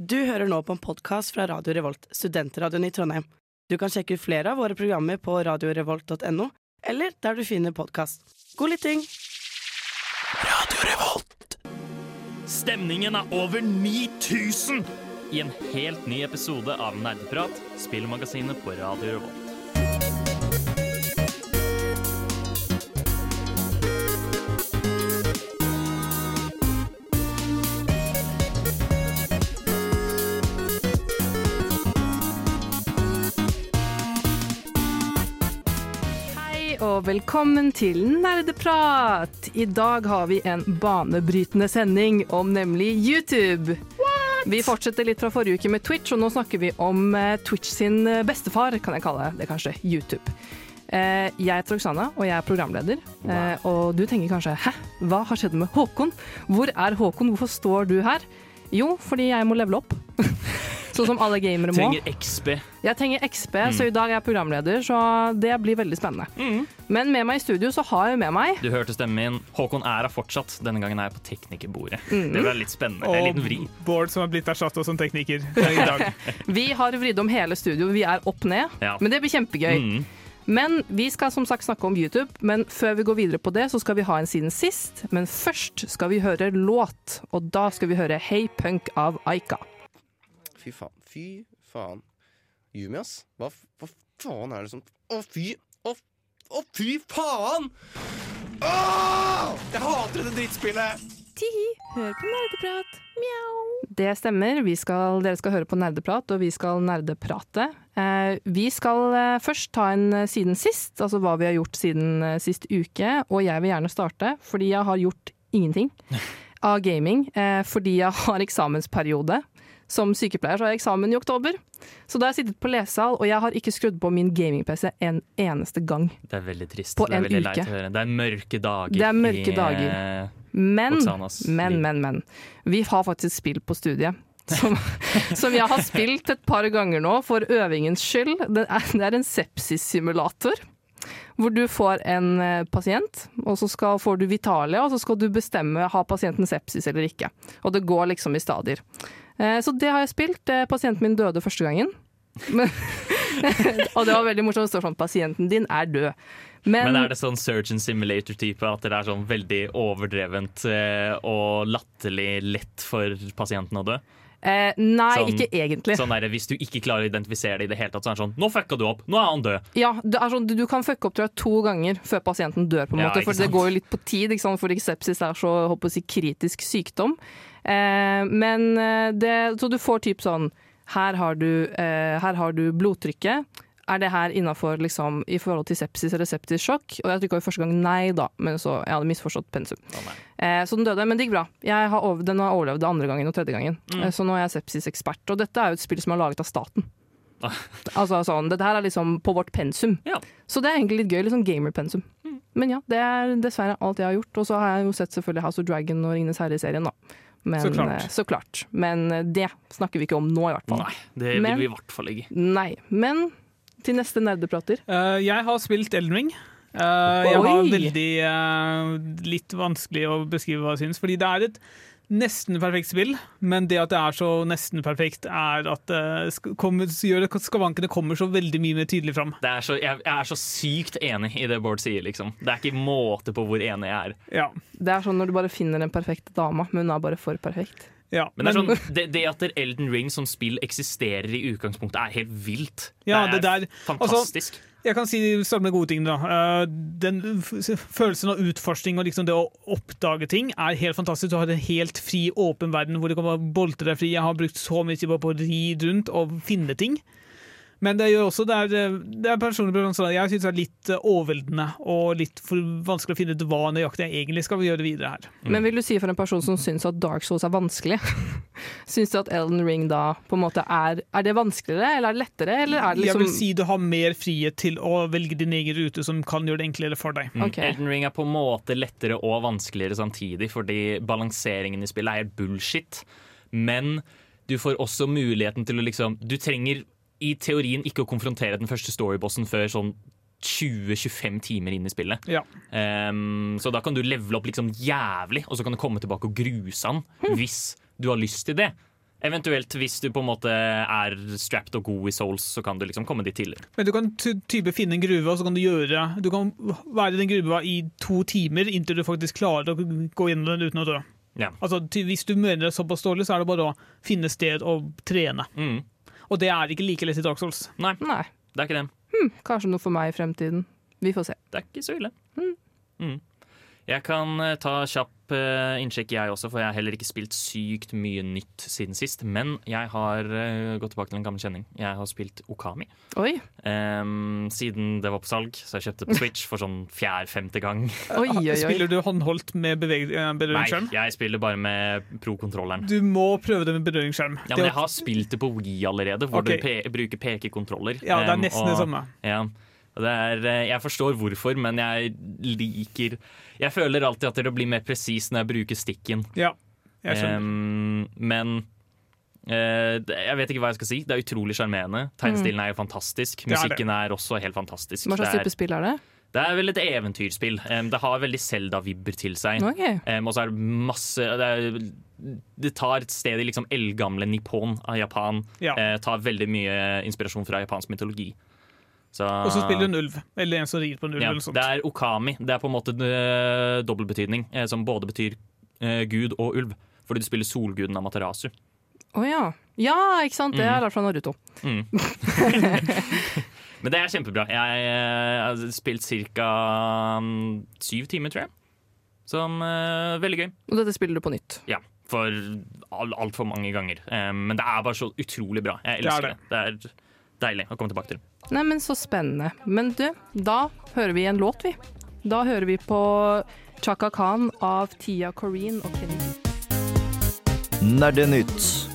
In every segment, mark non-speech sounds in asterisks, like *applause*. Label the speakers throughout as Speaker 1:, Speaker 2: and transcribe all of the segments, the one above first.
Speaker 1: Du hører nå på en podkast fra Radio Revolt, studentradioen i Trondheim. Du kan sjekke ut flere av våre programmer på radiorevolt.no, eller der du finner podkast. God lytting!
Speaker 2: Radio Revolt.
Speaker 3: Stemningen er over 9000 i en helt ny episode av Nerdeprat, spillmagasinet på Radio Revolt.
Speaker 4: Velkommen til Nerdeprat! I dag har vi en banebrytende sending om nemlig YouTube. What? Vi fortsetter litt fra forrige uke med Twitch, og nå snakker vi om eh, Twitch sin eh, bestefar, kan jeg kalle det kanskje, YouTube. Eh, Jeg heter Oksana, og jeg er programleder. Wow. Og du tenker kanskje 'hæ, hva har skjedd med Håkon'? Hvor er Håkon, hvorfor står du her? Jo, fordi jeg må levele opp. *laughs* sånn som alle gamere må.
Speaker 3: Trenger XB.
Speaker 4: Jeg trenger XP, så i dag er jeg programleder, så det blir veldig spennende. Men med meg i studio så har jeg med meg
Speaker 3: Du hørte stemmen min. Håkon er her fortsatt. Denne gangen er jeg på teknikerbordet.
Speaker 4: Mm.
Speaker 3: Det blir litt spennende. En liten vri.
Speaker 5: Bård som har blitt erstatta som tekniker i dag. *laughs*
Speaker 4: Vi har vridd om hele studio, vi er opp ned.
Speaker 3: Ja.
Speaker 4: Men det blir kjempegøy. Men vi skal som sagt snakke om YouTube, men før vi går videre på det, så skal vi ha en siden sist. Men først skal vi høre låt, og da skal vi høre Hey Punk av Aika.
Speaker 6: Fy faen. Fy faen. Yumi, ass. Hva, hva faen er det som Å, fy Å, å fy faen! Åh! Jeg hater dette drittspillet!
Speaker 4: Tihi, hør på nerdeprat. Mjau. Det stemmer. Vi skal, dere skal høre på nerdeprat, og vi skal nerdeprate. Eh, vi skal eh, først ta en eh, siden sist, altså hva vi har gjort siden eh, sist uke. Og jeg vil gjerne starte, fordi jeg har gjort ingenting *laughs* av gaming. Eh, fordi jeg har eksamensperiode. Som sykepleier så har jeg eksamen i oktober. Så da har jeg sittet på lesesal, og jeg har ikke skrudd på min gaming-PC en eneste gang.
Speaker 3: Det er veldig trist.
Speaker 4: På
Speaker 3: det
Speaker 4: en
Speaker 3: veldig
Speaker 4: uke.
Speaker 3: Det er mørke dager.
Speaker 4: Det er mørke dager.
Speaker 3: eh,
Speaker 4: Men,
Speaker 3: Oksanas
Speaker 4: men,
Speaker 3: liv.
Speaker 4: men, men. Vi har faktisk spill på studiet. Som, *laughs* som jeg har spilt et par ganger nå, for øvingens skyld. Det er, det er en sepsissimulator. Hvor du får en eh, pasient, og så skal, får du Vitalia, og så skal du bestemme har pasienten sepsis eller ikke. Og det går liksom i stadier. Eh, Så det har jeg spilt. Eh, Pasienten min døde første gangen. Men, *laughs* og det var veldig morsomt. Det står sånn 'pasienten din er død'.
Speaker 3: Men er det sånn Surgeon Simulator-type at det er sånn veldig overdrevent eh, og latterlig lett for pasienten å dø?
Speaker 4: eh, Nei,
Speaker 3: sånn-
Speaker 4: ikke egentlig.
Speaker 3: Sånn der, Hvis du ikke klarer å identifisere det i det hele tatt, så er det sånn Nå fucka du opp! Nå er han død!
Speaker 4: Ja, det er sånn, du, kan fucke opp tror jeg, to ganger før pasienten dør, på en
Speaker 3: Ja,
Speaker 4: måte, for det går jo litt på tid, fordi sepsis er så håper jeg kritisk sykdom. Eh, men eh, det, så du får typ sånn her har, du, eh, her har du blodtrykket. Er det her innafor liksom, i forhold til sepsis eller septisk sjokk? Og jeg trykka jo første gang nei, da, men så jeg hadde misforstått pensum.
Speaker 3: Oh.
Speaker 4: Eh, så den døde, men det gikk bra. Har over, den har overlevd det andre gangen og tredje gangen.
Speaker 3: Mm.
Speaker 4: Eh, så nå er jeg sepsisekspert. Og dette er jo et spill som er laget av staten.
Speaker 3: Ah. *laughs*
Speaker 4: Altså sånn, Dette her er liksom på vårt pensum.
Speaker 3: Ja.
Speaker 4: Så det er egentlig litt gøy. Litt sånn gamer-pensum.
Speaker 3: Mm.
Speaker 4: Men ja, det er dessverre alt jeg har gjort. Og så har jeg jo sett selvfølgelig House of Dragon og Ringenes herre-serien, da. Men,
Speaker 5: Så klart.
Speaker 4: eh, så klart. Men eh, det snakker vi ikke om nå, i hvert fall.
Speaker 3: Nei, det
Speaker 4: Men-
Speaker 3: vil vi i hvert fall ikke.
Speaker 4: Nei. Men til neste nerdeprater.
Speaker 5: Uh, jeg har spilt Elden Ring. Uh, jeg har veldig uh, litt vanskelig å beskrive hva jeg syns, fordi det er et nesten perfekt spill, men det at det er så nesten perfekt, er at det kommer, gjør at skavankene kommer så veldig mye mer tydelig fram.
Speaker 3: Det er så, jeg, jeg er så sykt enig i det Bård sier, liksom. Det er ikke måte på hvor enig jeg er.
Speaker 5: Ja.
Speaker 4: Det er sånn når du bare finner den perfekte dama, men hun er bare for perfekt.
Speaker 5: ja.
Speaker 3: Men det, er sånn, det, det at Elden Ring som spill eksisterer i utgangspunktet, er helt vilt.
Speaker 5: Ja,
Speaker 3: det
Speaker 5: det
Speaker 3: er
Speaker 5: der-
Speaker 3: fantastisk.
Speaker 5: Jeg kan si starte med gode ting. da. Eh, Den følelsen av utforskning og liksom det å oppdage ting er helt fantastisk. Du har en helt fri, åpen verden hvor du kan boltre deg fri. Jeg har brukt så mye tid på å ri rundt og finne ting. Men det gjør også, det er, eh, det er personlig preferanse. Jeg syns det er litt eh, overveldende og litt for vanskelig å finne ut hva nøyaktig jeg egentlig skal gjøre videre her.
Speaker 4: Men vil du si for en person som syns at Dark Souls er vanskelig, *laughs* syns du at Elden Ring da på en måte er Er det vanskeligere, eller er det lettere, eller er det
Speaker 5: Jeg
Speaker 4: liksom
Speaker 5: vil si du har mer frihet til å velge din egen rute som kan gjøre det enklere for deg.
Speaker 3: Mm.
Speaker 4: Ok.
Speaker 3: Elden Ring er på en måte lettere og vanskeligere samtidig, fordi balanseringen i spillet er helt bullshit. Men du får også muligheten til å liksom Du trenger i teorien ikke å konfrontere den første storybossen før sånn 20-25 timer inn i spillet.
Speaker 5: Ja.
Speaker 3: Um, så da kan du levele opp liksom jævlig, og så kan du komme tilbake og gruse han hvis du har lyst til det. Eventuelt hvis du på en måte er strapped og god i Souls, så kan du liksom komme dit tidligere.
Speaker 5: Men du kan ty type finne en gruve, og så kan du gjøre Du kan være i den gruva i to timer inntil du faktisk klarer å gå gjennom den uten å dø.
Speaker 3: Ja.
Speaker 5: Altså, Hvis du mener det er såpass dårlig, så er det bare å finne sted og trene.
Speaker 3: Mm.
Speaker 5: Og det er ikke like lett i Dark Souls.
Speaker 3: Nei,
Speaker 4: Nei.
Speaker 3: det er ikke det.
Speaker 4: Kanskje noe for meg i fremtiden. Vi får se.
Speaker 3: Det er ikke så ille. Mm. Jeg kan eh, ta kjapp eh, innsjekk, jeg også, for jeg har heller ikke spilt sykt mye nytt siden sist. Men jeg har eh, gått tilbake til en gammel kjenning. Jeg har spilt Okami.
Speaker 4: Oi,
Speaker 3: Ehm, siden det var på salg, så jeg kjøpte på Switch for sånn fjerde-femte gang. *laughs*
Speaker 4: oi, oi. oi.
Speaker 5: Spiller du håndholdt med eh,
Speaker 3: Nei, jeg spiller bare med pro-kontrolleren.
Speaker 5: Du må prøve det med berøringsskjerm.
Speaker 3: Ja, men jeg har spilt det på Wii allerede, hvor
Speaker 5: okay.
Speaker 3: du pe bruker pekekontroller.
Speaker 5: ja, det er
Speaker 3: nesten
Speaker 5: nesten
Speaker 3: og-
Speaker 5: det samme.
Speaker 3: Ja. Er, eh, jeg forstår hvorfor, men jeg liker Jeg føler alltid at det blir mer presis når jeg bruker stikken.
Speaker 5: Ja, jeg skjønner.
Speaker 3: Um, men uh, jeg vet ikke hva jeg skal si. Det er utrolig sjarmerende. Tegnestilen er jo fantastisk.
Speaker 5: Det er det.
Speaker 3: Musikken er også helt fantastisk.
Speaker 4: Hva slags type spill er det?
Speaker 3: det er vel et eventyrspill. Um, det har veldig Zelda-vibber til seg.
Speaker 4: Okay.
Speaker 3: Um, og så er det masse det, er, det tar et sted i liksom eldgamle Nippon av Japan.
Speaker 5: Ja.
Speaker 3: Uh, tar veldig mye inspirasjon fra japansk mytologi. Så,
Speaker 5: Og så spiller du en ulv. Eller en som rir på en ulv.
Speaker 3: ja,
Speaker 5: eller sånt.
Speaker 3: Det er okami. Det er på en måte uh, dobbeltbetydning, eh, som både betyr uh, gud og ulv. Fordi du spiller solguden Amaterasu.
Speaker 4: Å ja. Ja, ikke sant. Det
Speaker 3: Mm.
Speaker 4: er lært fra Naruto.
Speaker 3: Mm. *laughs* Men det er kjempebra. Jeg har spilt ca. syv timer, tror jeg. Som uh, veldig gøy.
Speaker 4: Og dette spiller du på nytt.
Speaker 3: Ja, for altfor alt mange ganger. Um, men det er bare så utrolig bra. Jeg
Speaker 5: Det er
Speaker 3: det. det. Det er, deilig å komme tilbake til.
Speaker 4: Nei, men så spennende. Men du, da hører vi en låt, vi. Da hører vi på Chaka Khan av Tia Coreen og Kenny.
Speaker 2: Nerdenytt.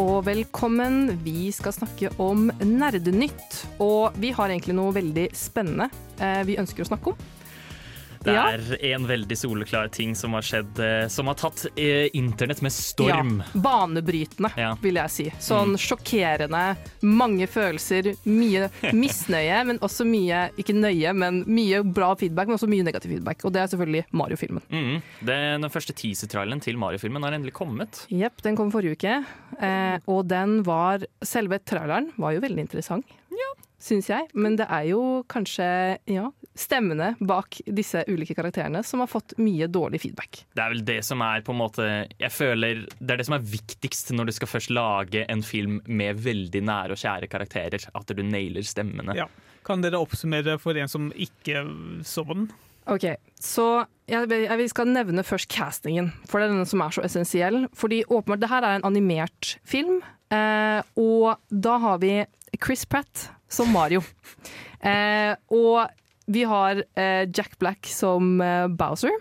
Speaker 4: Og velkommen. Vi skal snakke om nerdenytt. Og vi har egentlig noe veldig spennende eh, vi ønsker å snakke om.
Speaker 3: Det
Speaker 4: Ja.
Speaker 3: er en veldig soleklar ting som har skjedd, eh, som har tatt eh, internett med storm.
Speaker 4: Ja, banebrytende,
Speaker 3: Ja.
Speaker 4: vil jeg si. Sånn sjokkerende, mange følelser, mye *laughs* misnøye, men også mye Ikke nøye, men mye bra feedback, men også mye negativ feedback. Og det er selvfølgelig Mario-filmen.
Speaker 3: Mm. Den første teaser-traileren til Mario-filmen har endelig kommet.
Speaker 4: Jepp, den kom forrige uke. Eh, og den var Selve traileren var jo veldig interessant, Ja syns jeg. Men det er jo kanskje ja, stemmene bak disse ulike karakterene som har fått mye dårlig feedback.
Speaker 3: Det er vel det som er på en måte Jeg føler det er det som er viktigst når du skal først lage en film med veldig nære og kjære karakterer. At du nailer stemmene.
Speaker 5: Ja. Kan dere oppsummere for en som ikke så den?
Speaker 4: Ok, så jeg, jeg vi skal nevne først castingen, for det er den som er så essensiell. Fordi åpenbart, det her er en animert film, eh, og da har vi Chris Pratt som Mario. Eh, og vi har eh, Jack Black som eh, Bowser.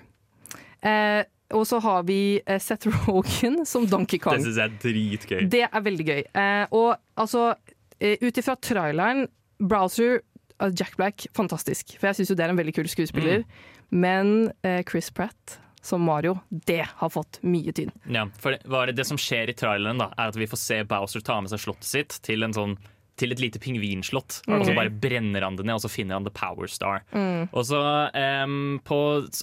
Speaker 4: Eh, og så har vi Seth Rogen *laughs* som Donkey Kong.
Speaker 3: Det syns jeg er dritgøy.
Speaker 4: Det er veldig gøy. Og altså, uh, ut ifra traileren, Browser Jack Black, fantastisk. For jeg syns jo det er en veldig kul skuespiller. Men eh, Chris Pratt som Mario, det har fått mye tyn.
Speaker 3: Ja, for det, det, det som skjer i traileren, da, er at vi får se Bowser ta med seg slottet sitt til, en sånn, til et lite pingvinslott. Og så bare brenner han det ned, og så finner han The Power Star. Og så um, på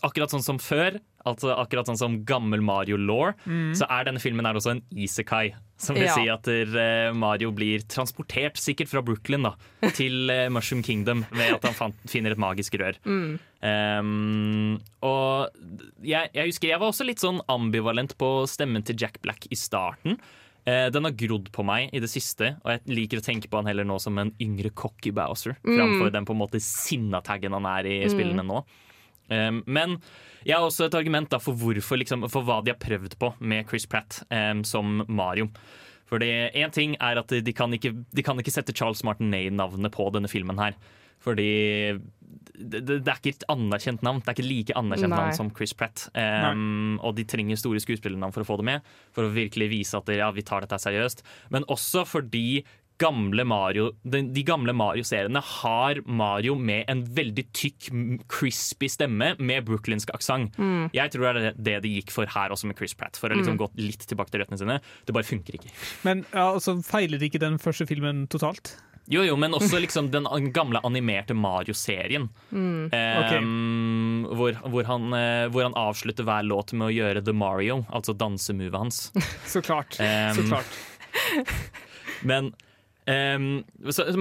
Speaker 3: akkurat sånn som før, altså akkurat sånn som gammel Mario-law, så er denne filmen her også en isekai. Som vil
Speaker 4: Ja.
Speaker 3: si at der, eh, Mario blir transportert, sikkert fra Brooklyn, da, *laughs* til uh, Mushroom Kingdom ved at han fant, finner et magisk rør. Um, og jeg, jeg husker jeg var også litt sånn ambivalent på stemmen til Jack Black i starten. Eh, den har grodd på meg i det siste, og jeg liker å tenke på han heller nå som en yngre cocky Bowser, framfor den på en måte sinnataggen han er i spillene nå. Um, men jeg har også et argument da, for, hvorfor, liksom, for hva de har prøvd på med Chris Pratt um, som Mario. Fordi Én ting er at de kan, ikke, de kan ikke sette Charles Martinet-navnet på denne filmen. her Fordi det, det, det er ikke et anerkjent navn. Det er ikke like anerkjent
Speaker 4: Nei.
Speaker 3: navn som Chris Pratt. Um, og de trenger store skuespillernavn for å få det med. For å virkelig vise at ja, vi tar dette seriøst. Men også fordi gamle Mario, de, de gamle Mario-seriene har Mario med en veldig tykk, crispy stemme med brooklynsk aksent. Jeg tror det er det de gikk for her også med Chris Pratt. For å liksom gå litt tilbake til røttene sine. Det bare funker ikke.
Speaker 5: Men ja, altså, feiler ikke den første filmen totalt?
Speaker 3: Jo, jo, men også liksom den gamle animerte Mario-serien.
Speaker 4: Mm.
Speaker 3: Eh, hvor, hvor, han, eh, hvor han avslutter hver låt med å gjøre The Mario, altså dansemovet hans. *laughs*
Speaker 5: Så klart.
Speaker 3: Um,
Speaker 5: Så klart.
Speaker 3: Men ehm,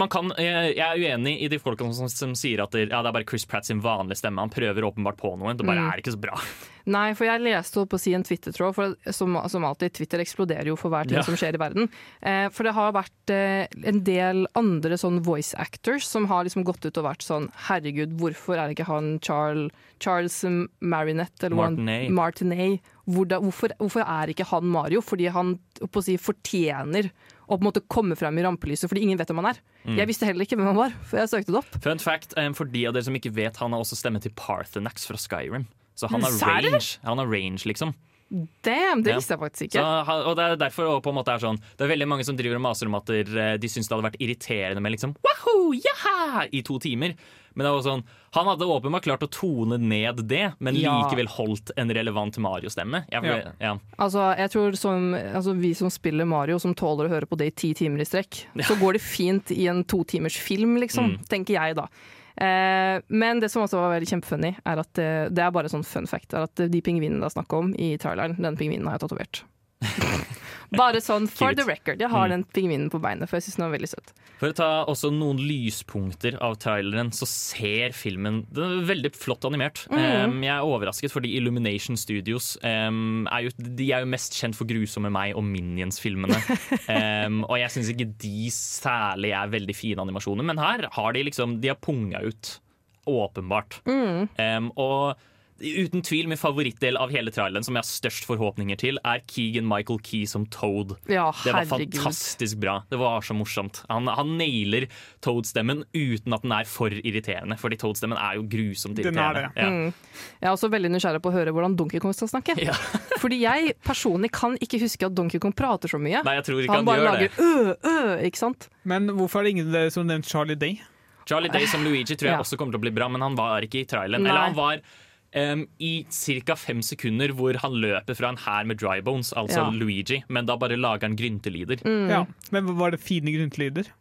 Speaker 3: kan, jeg, er uenig i de folkene som, som sier at det, ja, det er bare Chris Pratt sin vanlige stemme. Han prøver åpenbart på noe. Det bare
Speaker 4: Mm.
Speaker 3: er ikke så bra. *laughs*
Speaker 4: Nei, for jeg leste på si en Twitter-tråd, for som, som alltid, Twitter eksploderer jo for hver ting
Speaker 3: Ja.
Speaker 4: som skjer i verden. Eh, for det har vært eh, en del andre sånn voice actors som har liksom gått ut og vært sånn Herregud, hvorfor er ikke han Charles, Charles Marinette eller
Speaker 3: Martinet.
Speaker 4: Martinet. Hvor da, hvorfor, hvorfor er ikke han Mario? Fordi han si, fortjener å på en måte komme frem i rampelyset, fordi ingen vet hvem han er.
Speaker 3: Mm.
Speaker 4: Jeg visste heller ikke hvem han var, før jeg søkte det opp.
Speaker 3: Fun fact, eh, For de av dere som ikke vet, han har også stemme til Parthenax fra Skyrim. Så han har range, han har range liksom.
Speaker 4: Damn, det visste jeg faktisk ikke.
Speaker 3: Så, og Det er derfor på en måte er sånn Det er veldig mange som driver og maser om at de syns det hadde vært irriterende med liksom Wahoo, jaha! i to timer. Men det var sånn, han hadde åpenbart klart å tone ned det, men
Speaker 4: Ja.
Speaker 3: likevel holdt en relevant Mario-stemme. Ja,
Speaker 5: Ja.
Speaker 4: Altså, jeg tror som, altså, Vi som spiller Mario, som tåler å høre på det i ti timer i strekk, så går det fint i en to timers film, liksom,
Speaker 3: Mm.
Speaker 4: tenker jeg da. Eh, men det som også var veldig kjempefunny, er at det, det er bare sånn fun fact, er at de pingvinene det er snakk om i traileren, den pingvinen har jeg tatovert. *laughs* bare sånn for
Speaker 3: Cute.
Speaker 4: the record. Jeg har
Speaker 3: Mm.
Speaker 4: den pingvinen på beinet, for jeg syns den var veldig søt.
Speaker 3: For å ta også noen lyspunkter av traileren, så ser filmen den er veldig flott animert. Um, jeg er overrasket, fordi Illumination Studios um, er jo, de er jo mest kjent for Grusomme meg og Minions-filmene. *laughs* Um, og jeg syns ikke de særlig er veldig fine animasjoner, men her har de liksom De har punga ut. Åpenbart. Um, og uten tvil min favorittdel av hele traileren, som jeg har størst forhåpninger til, er Keegan Michael Key som Toad.
Speaker 4: Ja,
Speaker 3: Det var fantastisk bra. Det var så morsomt. Han, han nailer Toad-stemmen uten at den er for irriterende, fordi Toad-stemmen er jo grusomt
Speaker 5: Den er
Speaker 3: irriterende.
Speaker 5: det.
Speaker 3: Ja.
Speaker 4: Mm. Jeg er også veldig nysgjerrig på å høre hvordan Donkey Kong skal snakke.
Speaker 3: Ja. *laughs*
Speaker 4: Fordi jeg personlig kan ikke huske at Donkey Kong prater så mye.
Speaker 3: Nei, jeg tror ikke
Speaker 4: Han
Speaker 3: han,
Speaker 4: bare
Speaker 3: gjør
Speaker 4: lager
Speaker 3: det.
Speaker 4: ø, ø, ikke sant?
Speaker 5: Men hvorfor er det ingen som nevnt Charlie Day?
Speaker 3: Charlie Day som Luigi tror jeg
Speaker 4: Ja.
Speaker 3: også kommer til å bli bra, men han var ikke i traileren.
Speaker 4: Nei.
Speaker 3: Eller han var em, i ca. fem sekunder hvor han løper fra en hær med dry bones, altså
Speaker 4: Ja.
Speaker 3: Luigi, men da bare lager han gryntelyder.
Speaker 5: Ja. Men var det fine gryntelyder?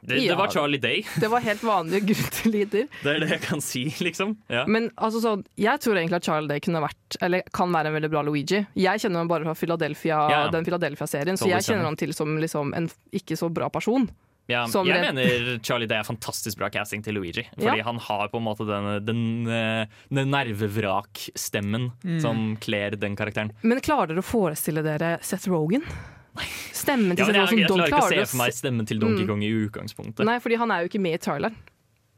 Speaker 3: Det,
Speaker 4: Ja.
Speaker 3: det var Charlie Day. *laughs*
Speaker 4: Det var helt vanlige grunnlyder.
Speaker 3: Det er det jeg kan si, liksom. Ja.
Speaker 4: Men altså så, jeg tror egentlig at Charlie Day kunne vært, eller kan være en veldig bra Luigi. Jeg kjenner ham bare fra Philadelphia,
Speaker 3: Ja.
Speaker 4: den Philadelphia-serien, så jeg kjenner ham til som liksom en ikke så bra person.
Speaker 3: Ja, jeg
Speaker 4: det.
Speaker 3: mener Charlie Day er fantastisk bra casting til Luigi. Fordi
Speaker 4: Ja.
Speaker 3: han har på en måte den, den, eh, den nervevrakstemmen som kler den karakteren.
Speaker 4: Men klarer dere å forestille dere Seth Rogen? Stemmen til
Speaker 3: Ja,
Speaker 4: Seth Rogan
Speaker 3: jeg,
Speaker 4: jeg
Speaker 3: klarer ikke å se for meg stemmen til Donkey Kong i utgangspunktet.
Speaker 4: Nei, fordi han er jo ikke med i traileren.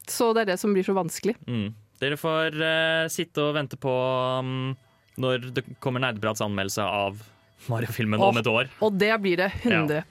Speaker 4: Så det er det som blir så vanskelig.
Speaker 3: Mm. Dere får uh, sitte og vente på um, når det kommer Nerdeprats anmeldelse av Mario-filmen om et år.
Speaker 4: Og det blir det 100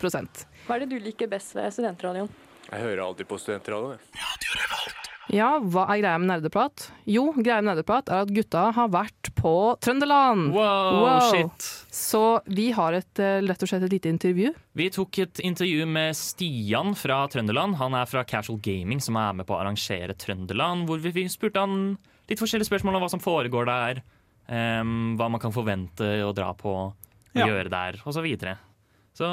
Speaker 7: Hva er det du liker best ved studentradioen?
Speaker 8: Jeg hører alltid på studentradioen. jeg.
Speaker 4: Ja, hva er greia med nerdeprat? Jo, greia med nerdeprat er at gutta har vært på Trøndelag.
Speaker 3: Wow,
Speaker 4: Wow.
Speaker 3: shit!
Speaker 4: Så vi har et, eh, rett og slett et lite intervju.
Speaker 3: Vi tok et intervju med Stian fra Trøndelag. Han er fra Casual Gaming, som er med på å arrangere Trøndelag. Hvor vi vi spurte han litt forskjellige spørsmål om hva som foregår der. Um, hva man kan forvente å dra på og
Speaker 5: Ja.
Speaker 3: gjøre der, osv. Så,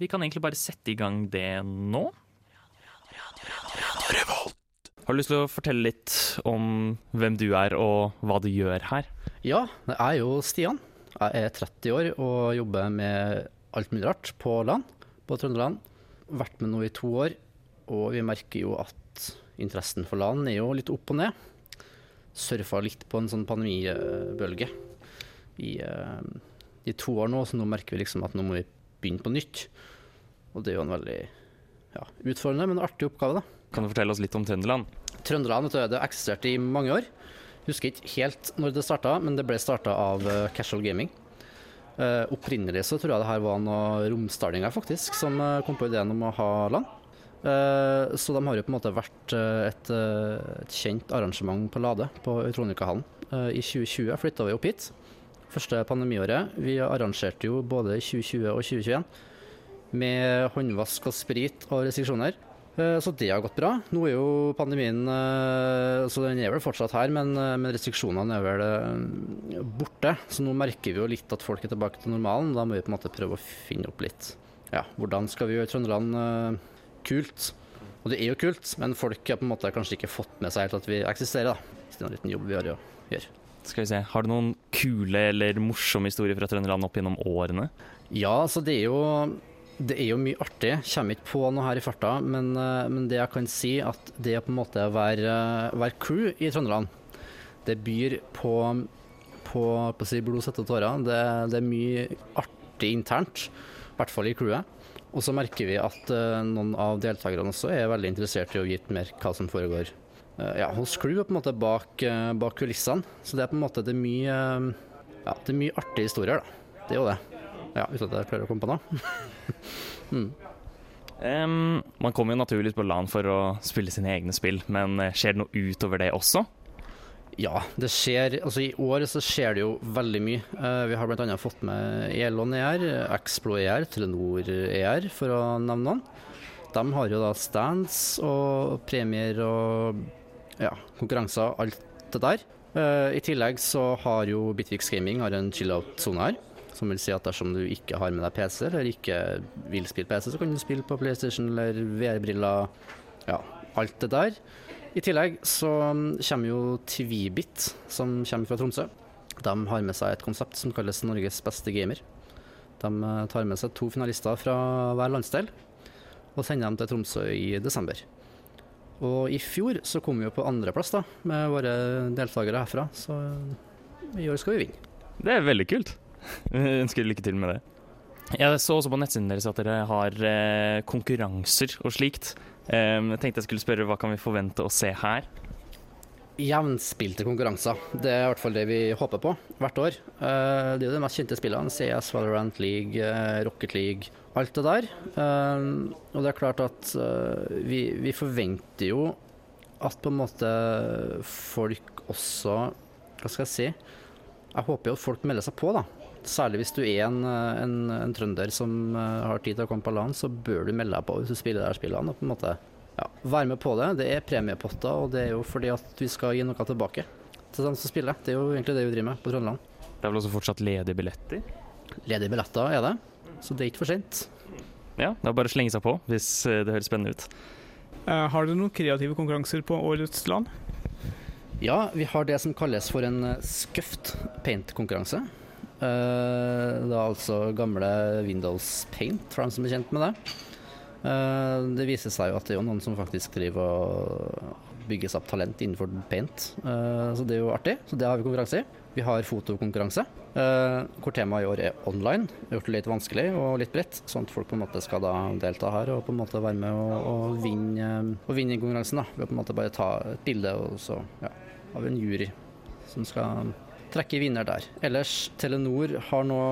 Speaker 3: vi kan egentlig bare sette i gang det nå. Har du lyst til å fortelle litt om hvem du er og hva du gjør her?
Speaker 9: Ja, jeg er jo Stian. Jeg er 30 år og jobber med alt mulig rart på land, på Trøndelag. Vært med nå i to år, og vi merker jo at interessen for land er jo litt opp og ned. Surfa litt på en sånn pandemibølge i, eh, i to år nå, så nå merker vi liksom at nå må vi begynne på nytt. Og det er jo en veldig ja, utfordrende, men artig oppgave, da.
Speaker 3: Kan du fortelle oss litt om Trøndelag?
Speaker 9: Trøndelag vet det eksisterte i mange år. Husker ikke helt når det starta, men det ble starta av eh, Casual Gaming. Uh, opprinnelig så tror jeg det her var noen romsdalinger faktisk, som eh, kom på ideen om å ha land. Uh, så de har jo på en måte vært et, et kjent arrangement på Lade, på Euronikahallen. Uh, I 2020 flytta vi opp hit. Første pandemiåret. Vi arrangerte jo både 2020 og 2021 med håndvask og sprit og restriksjoner. Eh, Så det har gått bra. Nå er jo pandemien eh, Så den er vel fortsatt her, men, eh, restriksjonene er vel borte. Så nå merker vi jo litt at folk er tilbake til normalen. Da må vi på en måte prøve å finne opp litt. Ja, hvordan skal vi gjøre Trøndelag kult? Og det er jo kult, men folk har på en måte kanskje ikke fått med seg helt at vi eksisterer. da. Så det er en liten jobb vi har å gjøre.
Speaker 3: Skal vi se, Har du noen kule eller morsomme historier fra Trøndelag opp gjennom årene?
Speaker 9: Ja, altså det er jo det er jo mye artig. Kommer ikke på noe her i farta, men, eh, men det jeg kan si, at det å på en måte være, være crew i Trøndelag, det byr på, på, på si blod, svette og tårer. Det, det er mye artig internt, i hvert fall i crewet. Og så merker vi at uh, noen av deltakerne også er veldig interessert i å vite mer hva som foregår ja, hos crew, og på en måte bak, uh, bak kulissene. Så det er på en måte det er mye, ja, det er mye artige historier, da. Det er jo det. Ja, uten at jeg klarer å komme på noe. *laughs* mm.
Speaker 3: Um, man kommer jo naturligvis på LAN for å spille sine egne spill, men skjer det noe utover det også?
Speaker 9: Ja, det skjer Altså i år så skjer det jo veldig mye. Uh, vi har bl.a. fått med Elon ER, Explo ER, Telenor ER, for å nevne noen. De har jo da stands og premier og ja, konkurranser, alt det der. Uh, I tillegg så har jo Bitvix Gaming en chill-out-sone her. Som vil si at dersom du ikke har med deg PC, eller ikke vil spille PC, så kan du spille på PlayStation eller VR-briller. Ja, alt det der. I tillegg så kommer jo Tvibit, som kommer fra Tromsø. De har med seg et konsept som kalles Norges beste gamer. De eh, tar med seg to finalister fra hver landsdel og sender dem til Tromsø i desember. Og i fjor så kom vi jo på andreplass da, med våre deltakere herfra, så i år skal vi vinne.
Speaker 3: Det er veldig kult. *laughs* Jeg ønsker lykke til med det. Jeg så også på nettsiden deres at dere har eh, konkurranser og slikt. Um, jeg tenkte jeg skulle spørre hva kan vi forvente å se her?
Speaker 9: Jevnspilte konkurranser. Det er i hvert fall det vi håper på hvert år. Uh, det er jo de mest kjente spillene. CS, Valorant League, uh, Rocket League, alt det der. Uh, og det er klart at vi, vi, forventer jo at på en måte folk også Hva skal jeg si? Jeg håper jo at folk melder seg på, da. Særlig hvis du er en, en, en trønder som har tid til å komme på land, så bør du melde deg på hvis du spiller der spillene. Og på en måte ja, være med på det. Det er premiepotter, og det er jo fordi at vi skal gi noe tilbake til dem som spiller. Det er jo egentlig det vi driver med på Trøndelag.
Speaker 3: Det er vel også fortsatt ledige billetter?
Speaker 9: Ledige billetter er det, så det er ikke for sent.
Speaker 3: Ja, det er bare å slenge seg på hvis eh, det høres spennende ut.
Speaker 5: Uh, har du noen kreative konkurranser på årets land?
Speaker 9: Ja, vi har det som kalles for en skøft paint-konkurranse. Uh, det er altså gamle Windows Paint, for dem som er kjent med det. Uh, det viser seg jo at det er noen som faktisk driver og bygges opp talent innenfor paint. Uh, så det er jo artig. Så det har vi konkurranse i. Vi har fotokonkurranse, hvor temaet i år er online. Vi har gjort det litt vanskelig og litt bredt, sånn at folk på en måte skal da delta her og på en måte være med og, og vinne, og vinne konkurransen. da. Ved å på en måte bare ta et bilde, og så ja, har vi en jury som skal trekke vinner der. Ellers, Telenor har nå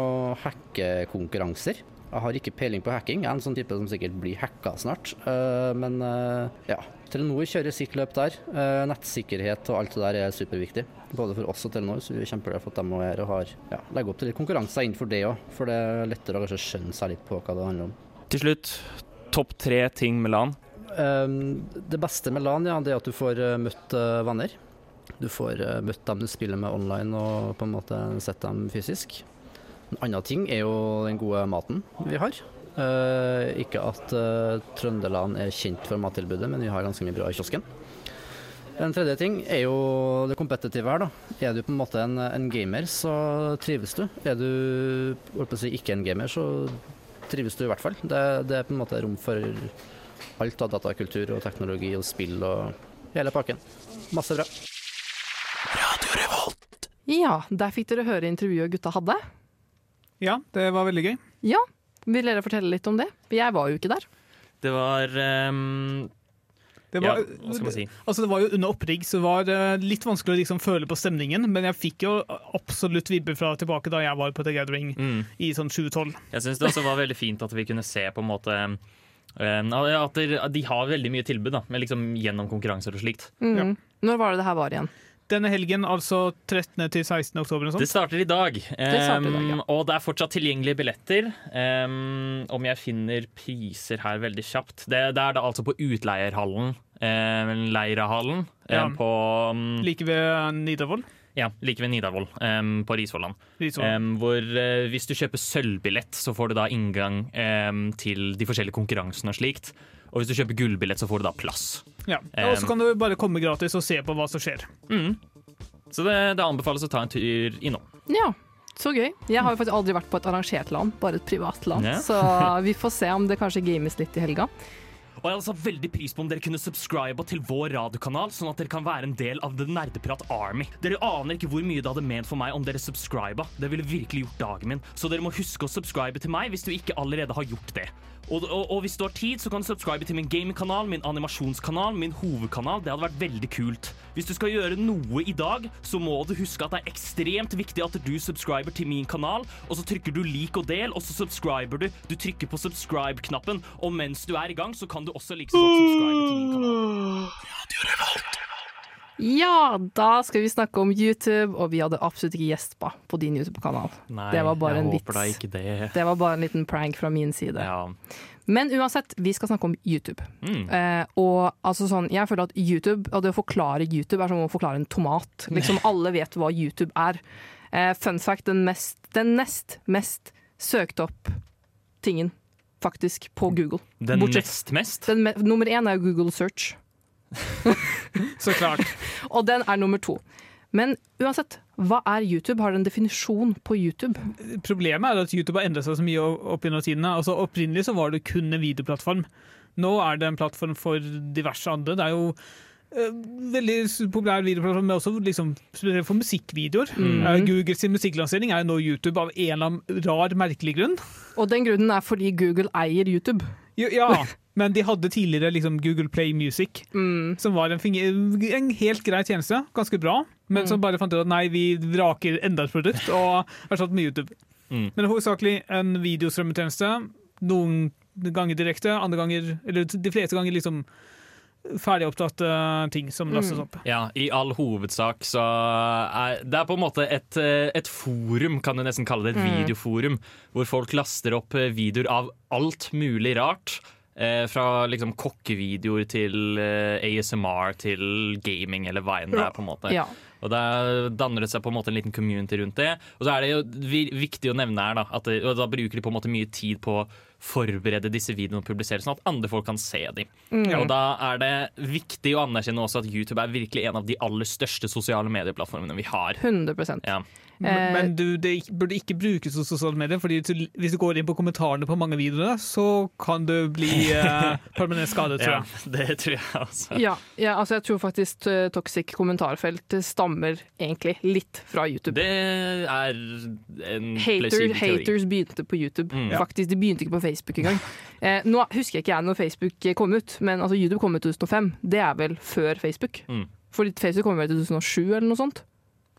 Speaker 9: hackekonkurranser. Jeg har ikke peiling på hacking, jeg er en sånn type som sikkert blir hacka snart. Uh, men uh, ja, Telenor kjører sitt løp der. Uh, nettsikkerhet og alt det der er superviktig. Både for oss og Telenor, så vi er kjempeglade for at de er og har ja, legger opp til litt konkurranser innenfor det òg. For det er lettere å kanskje skjønne seg litt på hva det handler om.
Speaker 3: Til slutt, topp tre ting med LAN?
Speaker 9: det beste med LAN, ja, det er at du får møtt venner. Du får møtt dem du spiller med online og på en måte sett dem fysisk. En annen ting er jo den gode maten vi har. Uh, ikke at uh, Trøndelag er kjent for mattilbudet, men vi har ganske mye bra i kiosken. En tredje ting er jo det kompetitive her. da. Er du på en måte en, en gamer, så trives du. Er du si, ikke en gamer, så trives du i hvert fall. Det, det, er på en måte rom for alt av datakultur og teknologi og spill og hele pakken. Masse bra.
Speaker 4: Ja, der fikk dere høre intervjuet gutta hadde.
Speaker 5: Ja, det var veldig gøy.
Speaker 4: Ja, Vil dere fortelle litt om det? Jeg var jo ikke der.
Speaker 3: Det var um
Speaker 5: det var,
Speaker 3: ja, hva skal man si?
Speaker 5: Altså, det var jo under opprigg, så det var uh, litt vanskelig å liksom føle på stemningen. Men jeg fikk jo absolutt vibber fra tilbake da jeg var på The Gathering mm. i sånn 2012.
Speaker 3: Jeg syns det også var veldig fint at vi kunne se på en måte uh, at de har veldig mye tilbud da, liksom, gjennom konkurranser og slikt.
Speaker 4: Mm. Ja. Når var det det her var igjen?
Speaker 5: Denne helgen, altså 13. til 16. oktober.
Speaker 3: Det starter i dag,
Speaker 4: starter i dag ja.
Speaker 3: og det er fortsatt tilgjengelige billetter. Um, om jeg finner priser her veldig kjapt Det, det er da altså på Utleierhallen. Um, Leirahallen. Ja. Um, på
Speaker 5: Like ved Nidarvoll?
Speaker 3: Ja, like ved Nidarvoll, um, på Risvollan. Um, hvor uh, hvis du kjøper sølvbillett, så får du da inngang um, til de forskjellige konkurransene og slikt. Og hvis du kjøper gullbillett, så får du da plass.
Speaker 5: Ja. Og så kan du bare komme gratis og se på hva som skjer.
Speaker 3: Mm. Så det, det anbefales å ta en tur innom.
Speaker 4: Ja, så gøy. Jeg har jo faktisk aldri vært på et arrangert land, bare et privat land.
Speaker 3: Ja.
Speaker 4: Så *laughs* vi får se om det kanskje games litt i helga.
Speaker 3: Og jeg hadde satt veldig pris på om dere kunne subscribe til vår radiokanal, sånn at dere kan være en del av The Nerdeprat Army. Dere aner ikke hvor mye det hadde ment for meg om dere subscriba. Det ville virkelig gjort dagen min. Så dere må huske å subscribe til meg hvis du ikke allerede har gjort det. Og, og, og hvis du har tid, så kan du subscribe til min gamingkanal, min animasjonskanal, min hovedkanal. Det hadde vært veldig kult. Hvis du skal gjøre noe i dag, så må du huske at det er ekstremt viktig at du subscriber til min kanal, og så trykker du lik og del, og så subscriber du. Du trykker på subscribe-knappen, og mens du er i gang, så kan du også like godt subscribe til min kanal.
Speaker 4: Ja, da skal vi snakke om YouTube, og vi hadde absolutt ikke gjespa på din YouTube-kanal. Det var bare en vits.
Speaker 3: ikke det.
Speaker 4: Det var bare en liten prank fra min side.
Speaker 3: Ja.
Speaker 4: Men uansett, vi skal snakke om YouTube.
Speaker 3: Mm.
Speaker 4: Eh, og altså sånn, jeg føler at YouTube, og det å forklare YouTube er som å forklare en tomat. Liksom *laughs* Alle vet hva YouTube er. Eh, fun fact, den, mest, den nest mest søkte opp tingen faktisk på Google.
Speaker 3: Den
Speaker 4: Bortsett-
Speaker 3: nest mest?
Speaker 4: Den me nummer én er Google Search. *laughs*
Speaker 5: Så klart.
Speaker 4: Og den er nummer to. Men uansett, hva er YouTube? Har det en definisjon på YouTube?
Speaker 5: Problemet er at YouTube har endret seg så mye opp gjennom tidene. Altså, opprinnelig så var det kun en videoplattform. Nå er det en plattform for diverse andre. Det er jo uh, veldig populær videoplattform, men også liksom, for musikkvideoer.
Speaker 4: Mm.
Speaker 5: Uh, Google sin musikklansering er jo nå YouTube av en eller annen rar, merkelig grunn.
Speaker 4: Og den grunnen er fordi Google eier YouTube.
Speaker 5: Jo, ja, *laughs* men de hadde tidligere liksom Google Play Music,
Speaker 4: Mm.
Speaker 5: som var en, en helt grei tjeneste. Ganske bra. Men som bare fant ut at nei, vi vraker enda et produkt og erstatter med YouTube.
Speaker 3: Mm.
Speaker 5: Men hovedsakelig en videostrømmetjeneste. Noen ganger direkte, andre ganger Eller de fleste ganger liksom ferdigopptatte ting som lastes opp.
Speaker 3: Ja, i all hovedsak så er det er på en måte et, et forum, kan du nesten kalle det, et
Speaker 4: Mm.
Speaker 3: videoforum, hvor folk laster opp eh, videoer av alt mulig rart. Eh, fra liksom kokkevideoer til eh, ASMR til gaming, eller hva enn det er. på en måte
Speaker 4: Ja.
Speaker 3: Og Da danner det seg på en måte en liten community rundt det. Og så er det jo viktig å nevne her da, at det, da bruker de på en måte mye tid på å forberede disse videoene og publisere, sånn at andre folk kan se dem. Og da er det viktig å anerkjenne også at YouTube er virkelig en av de aller største sosiale medieplattformene vi har.
Speaker 4: 100
Speaker 3: Ja.
Speaker 4: Eh,
Speaker 5: Men du, det burde ikke brukes hos sosiale medier, Fordi hvis du går inn på kommentarene på mange videoer, så kan du bli eh, permanent skadet, tror *laughs* jeg.
Speaker 3: ja, det tror jeg også.
Speaker 4: Ja, ja, altså jeg tror faktisk eh, toxic kommentarfelt stammer egentlig litt fra YouTube.
Speaker 3: Det er en
Speaker 4: Hater, haters begynte på YouTube.
Speaker 3: Mm.
Speaker 4: Faktisk, De begynte ikke på Facebook engang. *laughs* Eh, nå husker jeg ikke jeg når Facebook kom ut, men altså, YouTube kom ut i 2005. Det er vel før Facebook?
Speaker 3: Mm.
Speaker 4: For Facebook kom vel i 2007 eller noe sånt?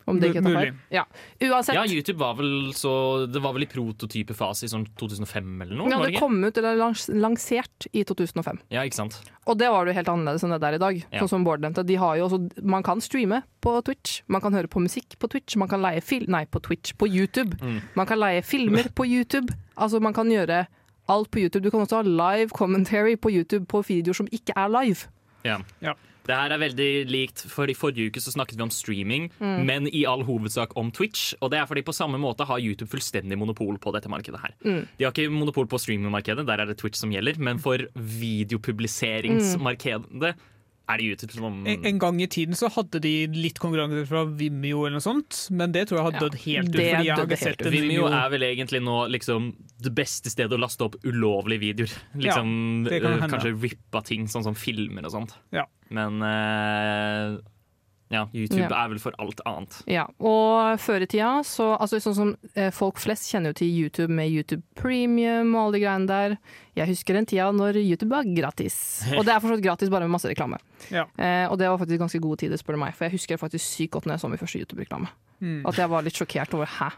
Speaker 4: Om det ikke.
Speaker 5: Mulig.
Speaker 4: Ja. Uansett.
Speaker 3: Ja, YouTube var vel så Det var vel i prototypefase i sånn 2005 eller noe?
Speaker 4: Ja, det kom ut, eller lans lansert i 2005.
Speaker 3: Ja, ikke sant?
Speaker 4: Og det var det jo helt annerledes enn det der i dag.
Speaker 3: Ja.
Speaker 4: Sånn som Bård nevnte. De har jo også, man kan streame på Twitch, man kan høre på musikk på Twitch, man kan leie fil Nei, på Twitch, på YouTube.
Speaker 3: Mm.
Speaker 4: Man kan leie filmer på YouTube. Altså, man kan gjøre alt på YouTube. Du kan også ha live commentary på YouTube på videoer som ikke er live.
Speaker 3: Ja.
Speaker 5: Ja.
Speaker 3: Det her er veldig likt, for I forrige uke så snakket vi om streaming,
Speaker 4: Mm.
Speaker 3: men i all hovedsak om Twitch. Og det er fordi på samme måte har YouTube fullstendig monopol på dette markedet. her.
Speaker 4: Mm.
Speaker 3: De har ikke monopol på streamingmarkedet, der er det Twitch som gjelder, men for videopubliseringsmarkedet er det YouTube som
Speaker 5: En, en gang i tiden så hadde de litt konkurranse fra Vimeo eller noe sånt, men det tror jeg har
Speaker 4: Ja,
Speaker 5: dødd helt ut. Fordi jeg har ikke sett en
Speaker 3: Vimeo
Speaker 5: Vimeo.
Speaker 3: er vel egentlig nå liksom det beste stedet å laste opp ulovlige videoer. Liksom
Speaker 5: ja, kan
Speaker 3: eh. Kanskje rippa ting, sånn som filmer og sånt.
Speaker 5: Ja.
Speaker 3: Men eh, ja, YouTube
Speaker 4: Ja.
Speaker 3: er vel for alt annet.
Speaker 4: Ja, og før i tida, så altså sånn som eh, folk flest kjenner jo til YouTube med YouTube Premium og alle de greiene der. Jeg husker den tida når YouTube var gratis. *laughs* Og det er fortsatt gratis, bare med masse reklame.
Speaker 5: Ja.
Speaker 4: Eh, og det var faktisk ganske gode tider, spør du meg. For jeg husker faktisk sykt godt når jeg så min første YouTube-reklame.
Speaker 5: Mm.
Speaker 4: At jeg var litt sjokkert over hæ?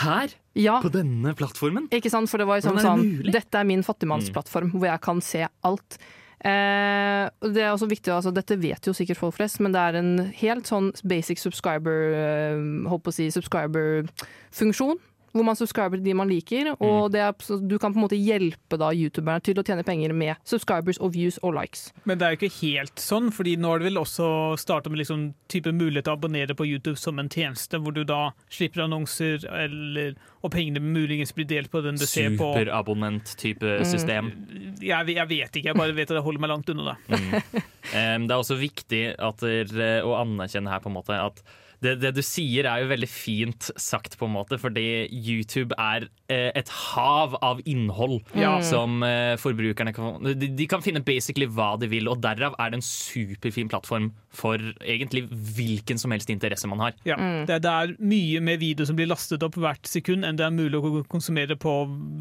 Speaker 3: Her?
Speaker 4: Ja,
Speaker 3: På denne plattformen?
Speaker 4: ikke sant? For det var liksom
Speaker 3: det
Speaker 4: sånn? Dette er min fattigmannsplattform, hvor jeg kan se alt. Eh, det er også viktig, altså, Dette vet jo sikkert folk flest, men det er en helt sånn basic subscriber eh, å si, subscriber-funksjon. Hvor man subscriber til de man liker, og
Speaker 3: Mm.
Speaker 4: det er, så du kan på en måte hjelpe da youtuberne til å tjene penger med subscribers og views og likes.
Speaker 5: Men det er jo ikke helt sånn, fordi nå har det vel også starta med liksom type mulighet til å abonnere på YouTube som en tjeneste, hvor du da slipper annonser, eller, og pengene muligens blir delt på den du ser på.
Speaker 3: Superabonnent-type
Speaker 4: Mm.
Speaker 3: system.
Speaker 5: Jeg, jeg vet ikke, jeg bare vet at jeg holder meg langt unna det. *laughs*
Speaker 3: Um, det er også viktig at å anerkjenne her på en måte at det, det du sier er jo veldig fint sagt, på en måte, fordi YouTube er eh, et hav av innhold
Speaker 5: Ja.
Speaker 3: som eh, forbrukerne kan de, de kan finne basically hva de vil, og derav er det en superfin plattform for egentlig hvilken som helst interesse man har.
Speaker 5: Ja. Det, det er mye mer video som blir lastet opp hvert sekund enn det er mulig å konsumere på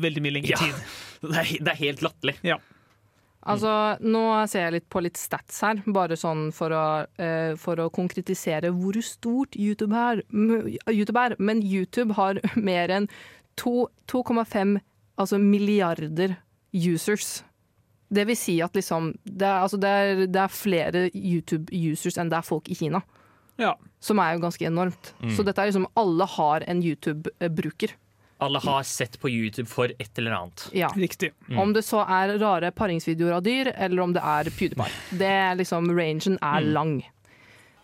Speaker 5: veldig mye lengre
Speaker 3: Ja.
Speaker 5: tid. *laughs*
Speaker 3: Det er, det er helt latterlig.
Speaker 5: Ja.
Speaker 4: Altså, nå ser jeg litt på litt stats her, bare sånn for å, eh, for å konkretisere hvor stort YouTube er, YouTube er. Men YouTube har *laughs* mer enn 2,5 altså milliarder users. Det vil si at liksom det er, altså det er, det er flere YouTube-users enn det er folk i Kina.
Speaker 5: Ja.
Speaker 4: Som er jo ganske enormt. Så dette er liksom alle har en YouTube-bruker.
Speaker 3: Alle har sett på YouTube for et eller annet.
Speaker 4: Ja.
Speaker 5: Riktig.
Speaker 4: Om det så er rare paringsvideoer av dyr, eller om det er PewDiePie. Det er liksom, Rangen er lang.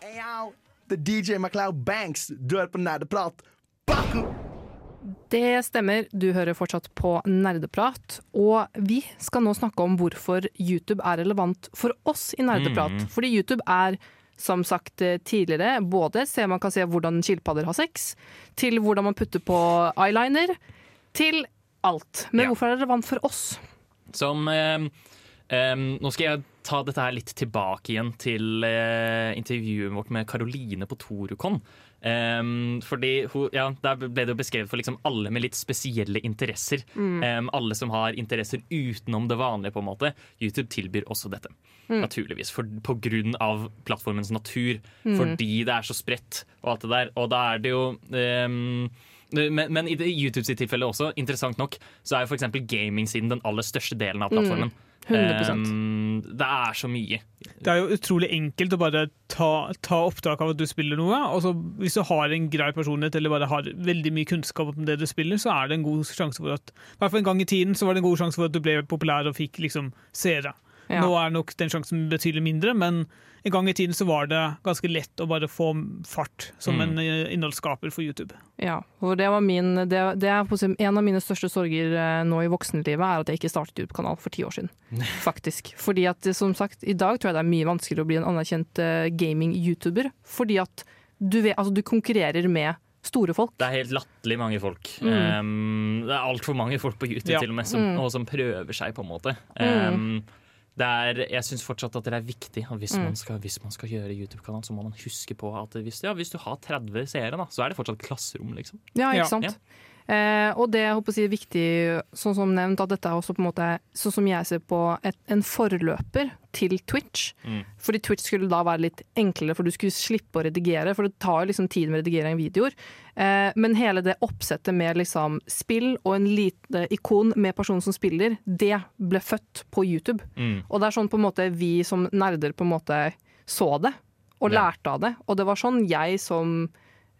Speaker 10: Det the DJ MacLeod Banks. Du hører på Nerdeprat.
Speaker 4: Det stemmer, du hører fortsatt på Nerdeprat. Og vi skal nå snakke om hvorfor YouTube er relevant for oss i Nerdeprat.
Speaker 3: Mm.
Speaker 4: Fordi YouTube er, som sagt eh, tidligere, både se man kan se hvordan skilpadder har sex, til hvordan man putter på eyeliner, til alt. Men
Speaker 3: Ja.
Speaker 4: hvorfor er det relevant for oss?
Speaker 3: Som eh, em, Nå skal jeg ta dette her litt tilbake igjen til uh, intervjuet vårt med Karoline på Torukon. Um, fordi hun, ja, Der ble det jo beskrevet for liksom alle med litt spesielle interesser. Em, alle som har interesser utenom det vanlige. på en måte YouTube tilbyr også dette. Naturligvis. For, på grunn av plattformens natur. Fordi det er så spredt og alt det der. Og da er det jo um, men, men i YouTubes YouTube sitt tilfelle også, interessant nok, så er jo f.eks. gaming-siden den aller største delen av plattformen.
Speaker 4: 100%.
Speaker 3: Um, det er så mye.
Speaker 5: Det er jo utrolig enkelt å bare ta, ta opptak av at du spiller noe. Og så hvis du har en grei personlighet eller bare har veldig mye kunnskap om det du spiller, så er det en god sjanse for at I hvert fall en gang i tiden så var det en god sjanse for at du ble populær og fikk liksom seere.
Speaker 4: Ja.
Speaker 5: Nå er nok den sjansen betydelig mindre, men en gang i tiden så var det ganske lett å bare få fart som
Speaker 3: Mm.
Speaker 5: en eh, innholdsskaper for YouTube.
Speaker 4: Ja, og det var min det, det er en av mine største sorger eh, nå i voksenlivet, er at jeg ikke startet YouTube-kanal for ti år siden. *laughs* Faktisk. Fordi at, som sagt, i dag tror jeg det er mye vanskeligere å bli en anerkjent eh, gaming-YouTuber. Fordi at du, vet, altså, du konkurrerer med store folk.
Speaker 3: Det er helt latterlig mange folk.
Speaker 4: Mm.
Speaker 3: Um, det er altfor mange folk på YouTube
Speaker 5: Ja.
Speaker 3: til og med som,
Speaker 4: Mm.
Speaker 3: og som prøver seg, på en måte. Um, er, jeg syns fortsatt at det er viktig hvis,
Speaker 4: Mm.
Speaker 3: man skal, hvis man skal gjøre YouTube-kanal, så må man huske på at hvis, ja, hvis du har 30 seere, da, så er det fortsatt klasserom, liksom.
Speaker 4: Ja,
Speaker 5: Ja.
Speaker 4: ikke sant? Eh, og det jeg håper å si er viktig, sånn som nevnt, at dette er også på en måte, sånn som jeg ser på, et, en forløper til Twitch.
Speaker 3: Mm.
Speaker 4: Fordi Twitch skulle da være litt enklere, for du skulle slippe å redigere, for det tar jo liksom tid med redigering av videoer. Eh, men hele det oppsettet med liksom spill og en lite ikon med personen som spiller, det ble født på YouTube.
Speaker 3: Mm.
Speaker 4: Og det er sånn på en måte vi som nerder på en måte så det, og lærte av det. Og det var sånn jeg som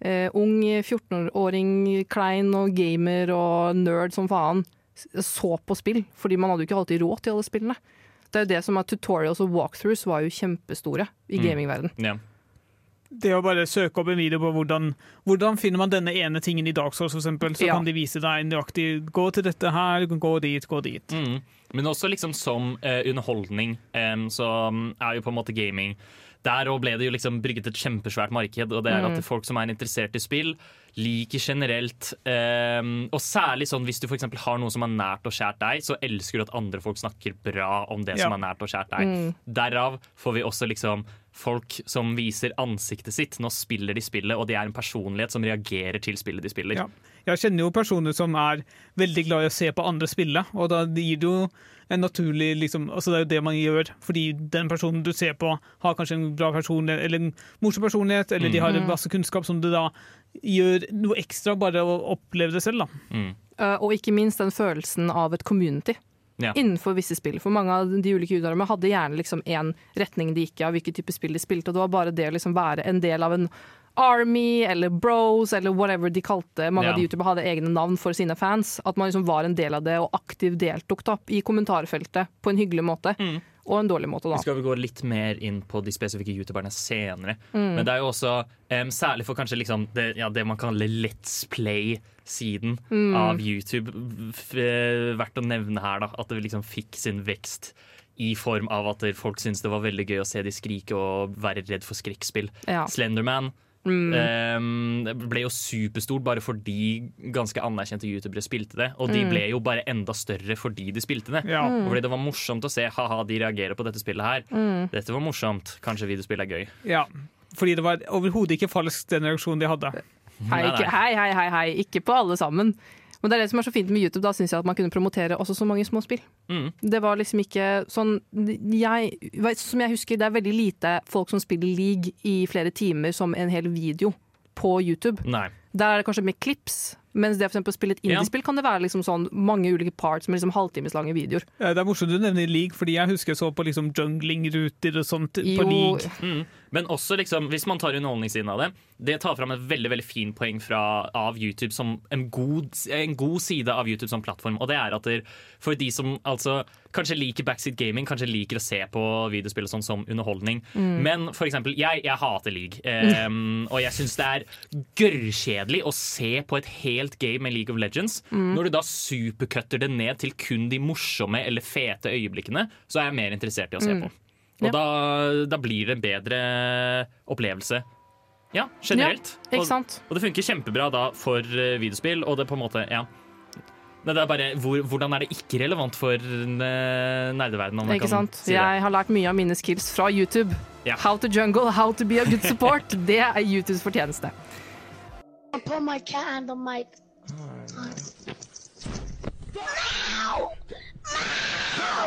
Speaker 4: eh, ung 14-åring, klein og gamer og nerd som faen, så på spill. Fordi man hadde jo ikke alltid råd til alle spillene. Det er jo det som er tutorials og walkthroughs var jo kjempestore i
Speaker 3: Mm.
Speaker 4: gamingverden.
Speaker 5: Det å bare søke opp en video på hvordan, hvordan finner man denne ene tingen i Dark Souls, for eksempel, så
Speaker 4: Ja.
Speaker 5: kan de vise deg nøyaktig gå til dette her, gå dit, gå dit.
Speaker 3: Mm. Men også liksom som eh, underholdning, em, så mm, er jo på en måte gaming Der òg ble det jo liksom brygget et kjempesvært marked, og det er
Speaker 4: Mm.
Speaker 3: at folk som er interessert i spill, liker generelt um, Og særlig sånn hvis du f.eks. har noe som er nært og kjært deg, så elsker du at andre folk snakker bra om det
Speaker 5: Ja.
Speaker 3: som er nært og kjært deg.
Speaker 4: Mm.
Speaker 3: Derav får vi også liksom folk som viser ansiktet sitt. Nå spiller de spillet, og de er en personlighet som reagerer til spillet de spiller.
Speaker 5: Ja. Jeg kjenner jo personer som er veldig glad i å se på andre spille, og da gir det jo en naturlig liksom, altså Det er jo det man gjør, fordi den personen du ser på, har kanskje en bra personlighet, eller en morsom personlighet, eller de har en masse kunnskap som du da gjør noe ekstra bare å oppleve det selv. da.
Speaker 3: Mm.
Speaker 4: Uh, og ikke minst den følelsen av et community.
Speaker 3: Ja.
Speaker 4: Innenfor visse spill. For mange av de ulike utøverne hadde gjerne liksom én retning de gikk i av hvilken type spill de spilte, og det var bare det å liksom være en del av en Army eller Bros eller whatever de kalte Mange
Speaker 3: Ja.
Speaker 4: av de youtubere hadde egne navn for sine fans. At man liksom var en del av det og aktivt deltok da, i kommentarfeltet på en hyggelig måte.
Speaker 3: Mm.
Speaker 4: og en dårlig måte,
Speaker 3: Vi
Speaker 4: da.
Speaker 3: skal vi gå litt mer inn på de spesifikke youtuberne senere.
Speaker 4: Mm.
Speaker 3: Men det er jo også, um, særlig for kanskje liksom det, ja, det man kaller Let's Play-siden
Speaker 4: Mm.
Speaker 3: av YouTube, verdt å nevne her, da. At det liksom fikk sin vekst i form av at folk syntes det var veldig gøy å se de skrike og være redd for skrekkspill.
Speaker 4: Ja.
Speaker 3: Slenderman
Speaker 4: Mm.
Speaker 3: Um, det ble jo superstort bare fordi ganske anerkjente youtubere spilte det. Og de
Speaker 4: Mm.
Speaker 3: ble jo bare enda større fordi de spilte det.
Speaker 5: Ja.
Speaker 3: Og fordi det var morsomt å se ha-ha, de reagerer på dette spillet her.
Speaker 4: Mm.
Speaker 3: Dette var morsomt. Kanskje videospill er gøy.
Speaker 5: Ja, fordi det var overhodet ikke falsk den reaksjonen de hadde.
Speaker 4: Hei, ikke, hei, hei, hei, hei. Ikke på alle sammen. Men det er det som er så fint med YouTube. Da syns jeg at man kunne promotere også så mange små spill.
Speaker 3: Mm.
Speaker 4: Det var liksom ikke sånn jeg, Som jeg husker, det er veldig lite folk som spiller league i flere timer som en hel video på YouTube.
Speaker 3: Nei.
Speaker 4: Der er det kanskje med clips, mens det å spille et
Speaker 3: Ja.
Speaker 4: indiespill kan det være liksom sånn mange ulike parts med liksom halvtimeslange videoer.
Speaker 5: Ja, Det er morsomt du nevner league, fordi jeg husker jeg så på liksom jungling-ruter og sånt på league.
Speaker 3: Mm. Men også liksom, hvis man tar underholdningssiden av det, det tar fram et veldig veldig fin poeng fra, av YouTube som en god, en god side av YouTube som plattform. Og det er at for de som altså, kanskje liker backseat gaming, kanskje liker å se på videospill sånn som underholdning.
Speaker 4: Mm.
Speaker 3: Men for eksempel, jeg, jeg hater league. Um, *laughs* og jeg syns det er gørrkjedelig å se på et helt game med League of Legends.
Speaker 4: Mm.
Speaker 3: Når du da supercutter det ned til kun de morsomme eller fete øyeblikkene, så er jeg mer interessert i å se
Speaker 4: Mm.
Speaker 3: Og
Speaker 4: Ja.
Speaker 3: da, da blir det en bedre opplevelse. Ja, generelt.
Speaker 4: Ja, ikke
Speaker 3: og,
Speaker 4: sant?
Speaker 3: og det funker kjempebra da for eh, videospill, og det på en måte Ja. Men det er bare, hvor, Hvordan er det ikke relevant for eh, nerdeverdenen?
Speaker 4: Ikke sant?
Speaker 3: si?
Speaker 4: Jeg har lært mye av mine skills fra YouTube.
Speaker 3: Ja.
Speaker 4: How to jungle, how to be a good support. *laughs* det er YouTubes fortjeneste.
Speaker 11: Put my cat on the mic.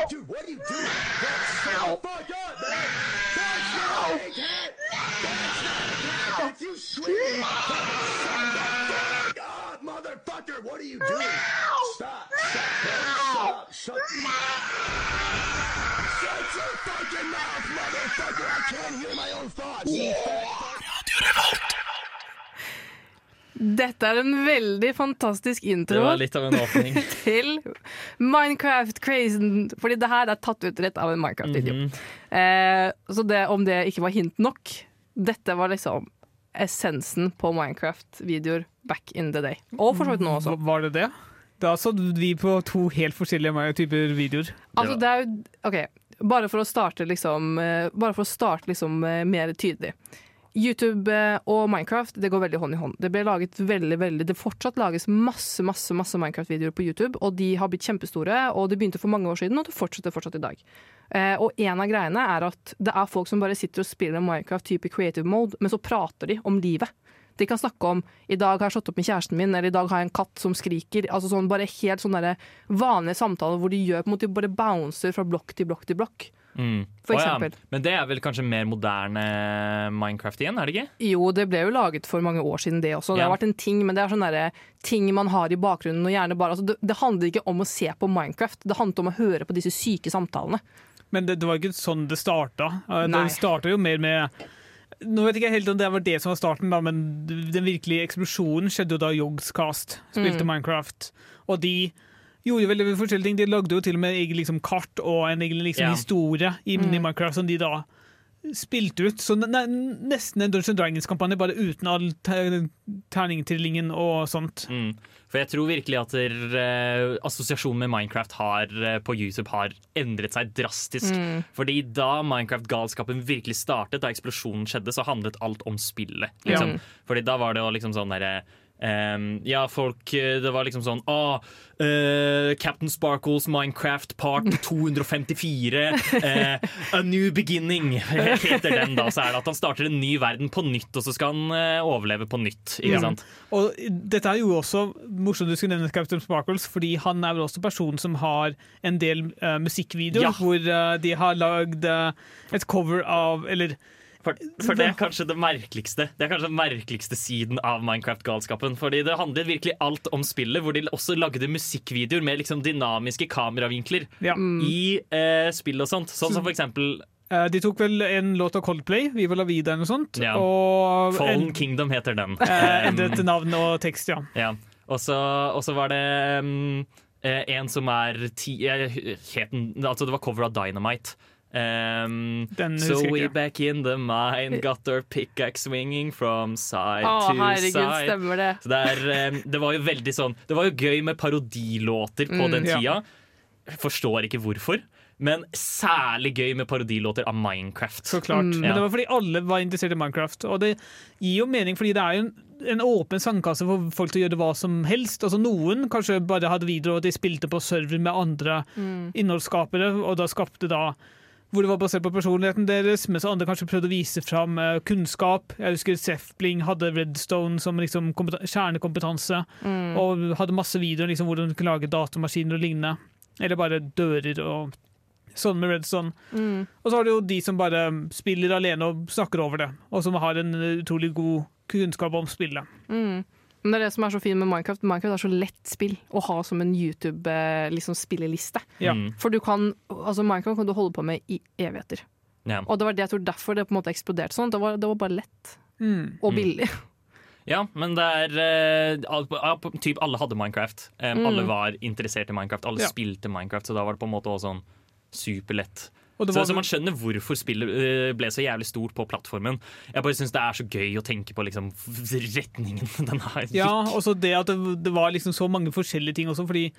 Speaker 2: Dude, what are you doing? That's so fucked up, man! That's not a cat! That's not a cat! If you scream, fuck up, motherfucker! What are you doing? Stop! Stop! Stop! Stop! Shut Shut your fucking mouth, motherfucker! I can't hear my own thoughts! you fat
Speaker 4: Dette er en veldig fantastisk intro
Speaker 3: Det var litt av en åpning. *laughs*
Speaker 4: til Minecraft-crazen. Fordi det her er tatt ut rett av en Minecraft-video.
Speaker 3: Mhm.
Speaker 4: eh, så det, om det ikke var hint nok Dette var liksom essensen på Minecraft-videoer back in the day. Og for så vidt nå også.
Speaker 5: Var det det? Da så vi på to helt forskjellige typer videoer.
Speaker 4: Altså, det er jo OK, bare for å starte liksom eh, Bare for å starte liksom eh, mer tydelig. YouTube eh, og Minecraft det går veldig hånd i hånd. Det ble laget veldig, veldig Det fortsatt lages masse masse, masse Minecraft-videoer på YouTube, og de har blitt kjempestore. Og det begynte for mange år siden, og det fortsetter fortsatt i dag. Eh, og en av greiene er at det er folk som bare sitter og spiller Minecraft type creative mode, men så prater de om livet. De kan snakke om 'i dag har jeg slått opp med kjæresten min', eller 'i dag har jeg en katt som skriker'. Altså sånn Bare helt sånne vanlige samtaler hvor de gjør på en måte de bare bouncer fra blokk til blokk til blokk.
Speaker 3: Mm.
Speaker 4: For
Speaker 3: oh, ja. Men det er vel kanskje mer moderne Minecraft igjen, er det ikke?
Speaker 4: Jo, det ble jo laget for mange år siden, det også. Det har vært en ting, men det er sånn der, ting man har i bakgrunnen. Og gjerne bare, altså, det, det handler ikke om å se på Minecraft, det handler om å høre på disse syke samtalene.
Speaker 5: Men det, det var ikke sånn det starta. Eh, Det starta jo mer med Nå vet jeg ikke helt om det var det som var starten, da, men den virkelige eksplosjonen skjedde jo da Yogscast spilte
Speaker 4: Mm.
Speaker 5: Minecraft. Og de gjorde veldig forskjellige ting. De lagde jo til og med egen liksom, kart og en egen liksom,
Speaker 3: Ja.
Speaker 5: historie i,
Speaker 4: Mm.
Speaker 5: Minecraft som de da spilte ut. Så ne nesten en Dungeons Dragons-kampanje, bare uten all ter terningtrillingen og sånt.
Speaker 3: Mm. For jeg tror virkelig at der, eh, assosiasjonen med Minecraft har, eh, på YouTube har endret seg drastisk.
Speaker 4: Mm.
Speaker 3: Fordi da Minecraft-galskapen virkelig startet, da eksplosjonen skjedde, så handlet alt om spillet. Liksom.
Speaker 4: Ja.
Speaker 3: Fordi da var det jo liksom sånn derre ehm, ja, folk eh, Det var liksom sånn ah, uh, Captain Sparkles Minecraft part 254. Uh, A New Beginning heter den da. Så er det at han starter en ny verden på nytt, og så skal han uh, overleve på nytt. Ikke
Speaker 5: Ja.
Speaker 3: sant?
Speaker 5: Og dette er jo også morsomt du skulle nevne Captain Sparkles, fordi han er vel også personen som har en del musikkvideoer
Speaker 3: Ja.
Speaker 5: hvor de har lagd et cover av Eller
Speaker 3: For, for det er kanskje det merkeligste Det er kanskje den merkeligste siden av Minecraft-galskapen. Fordi det handlet virkelig alt om spillet, hvor de også lagde musikkvideoer med liksom dynamiske kameravinkler
Speaker 5: Ja.
Speaker 3: i eh, spill og sånt. Sånn som for eksempel
Speaker 5: eh, De tok vel en låt av Coldplay, Vi vil la vida eller noe sånt.
Speaker 3: Ja.
Speaker 5: Og
Speaker 3: Fallen
Speaker 5: en,
Speaker 3: Kingdom heter den.
Speaker 5: eh,
Speaker 3: Um,
Speaker 5: endret navn og tekst, ja.
Speaker 3: Ja. Og så var det um, eh, en som er ti, eh, het altså Det var cover av Dynamite. Um,
Speaker 5: Den
Speaker 3: so
Speaker 5: husker
Speaker 3: we
Speaker 5: ikke.
Speaker 3: back in the mine, got our pickaxe swinging from side
Speaker 4: oh,
Speaker 3: to
Speaker 4: herregud,
Speaker 3: side.
Speaker 4: stemmer det.
Speaker 3: Så det, er, um, det var jo veldig sånn Det var jo gøy med parodilåter på
Speaker 4: Mm,
Speaker 3: den tida. Ja. forstår ikke hvorfor, men særlig gøy med parodilåter av Minecraft.
Speaker 5: Så klart.
Speaker 4: Mm.
Speaker 5: Men det var fordi alle var interessert i Minecraft. Og det gir jo mening, fordi det er jo en, en åpen sandkasse for folk til å gjøre hva som helst. Altså Noen kanskje bare hadde videoer og de spilte på server med andre innholdsskapere, og da skapte da hvor det var basert på personligheten deres, mens andre kanskje prøvde å vise fram eh, kunnskap. Jeg husker Sefbling hadde Redstone som liksom kjernekompetanse, kjernekompetanse, og hadde masse videoer liksom, hvordan du kunne lage datamaskiner og lignende. Eller bare dører og sånn med Redstone.
Speaker 4: Mm.
Speaker 5: Og så har du jo de som bare spiller alene og snakker over det, og som har en utrolig god kunnskap om spillet.
Speaker 4: Mm. Men det er det som er så fint med Minecraft. Minecraft er så lett spill å ha som en YouTube-spilleliste.
Speaker 5: Ja.
Speaker 3: Mm.
Speaker 4: For du kan, altså Minecraft kan du holde på med i evigheter.
Speaker 3: Ja.
Speaker 4: Og det var det jeg tror derfor det på en måte eksploderte sånn. Det var, det var bare lett
Speaker 5: Mm.
Speaker 4: og billig.
Speaker 3: Ja, men det er eh, på- typ alle hadde Minecraft. Um,
Speaker 4: Mm.
Speaker 3: Alle var interessert i Minecraft. Alle
Speaker 5: Ja.
Speaker 3: spilte Minecraft, så da var det på en måte også sånn superlett.
Speaker 5: Og det
Speaker 3: Så,
Speaker 5: var,
Speaker 3: så man skjønner hvorfor spillet eh, ble så jævlig stort på plattformen. Jeg bare syns det er så gøy å tenke på liksom retningen *laughs* den har.
Speaker 5: ja, og så det at det, det var liksom så mange forskjellige ting også, fordi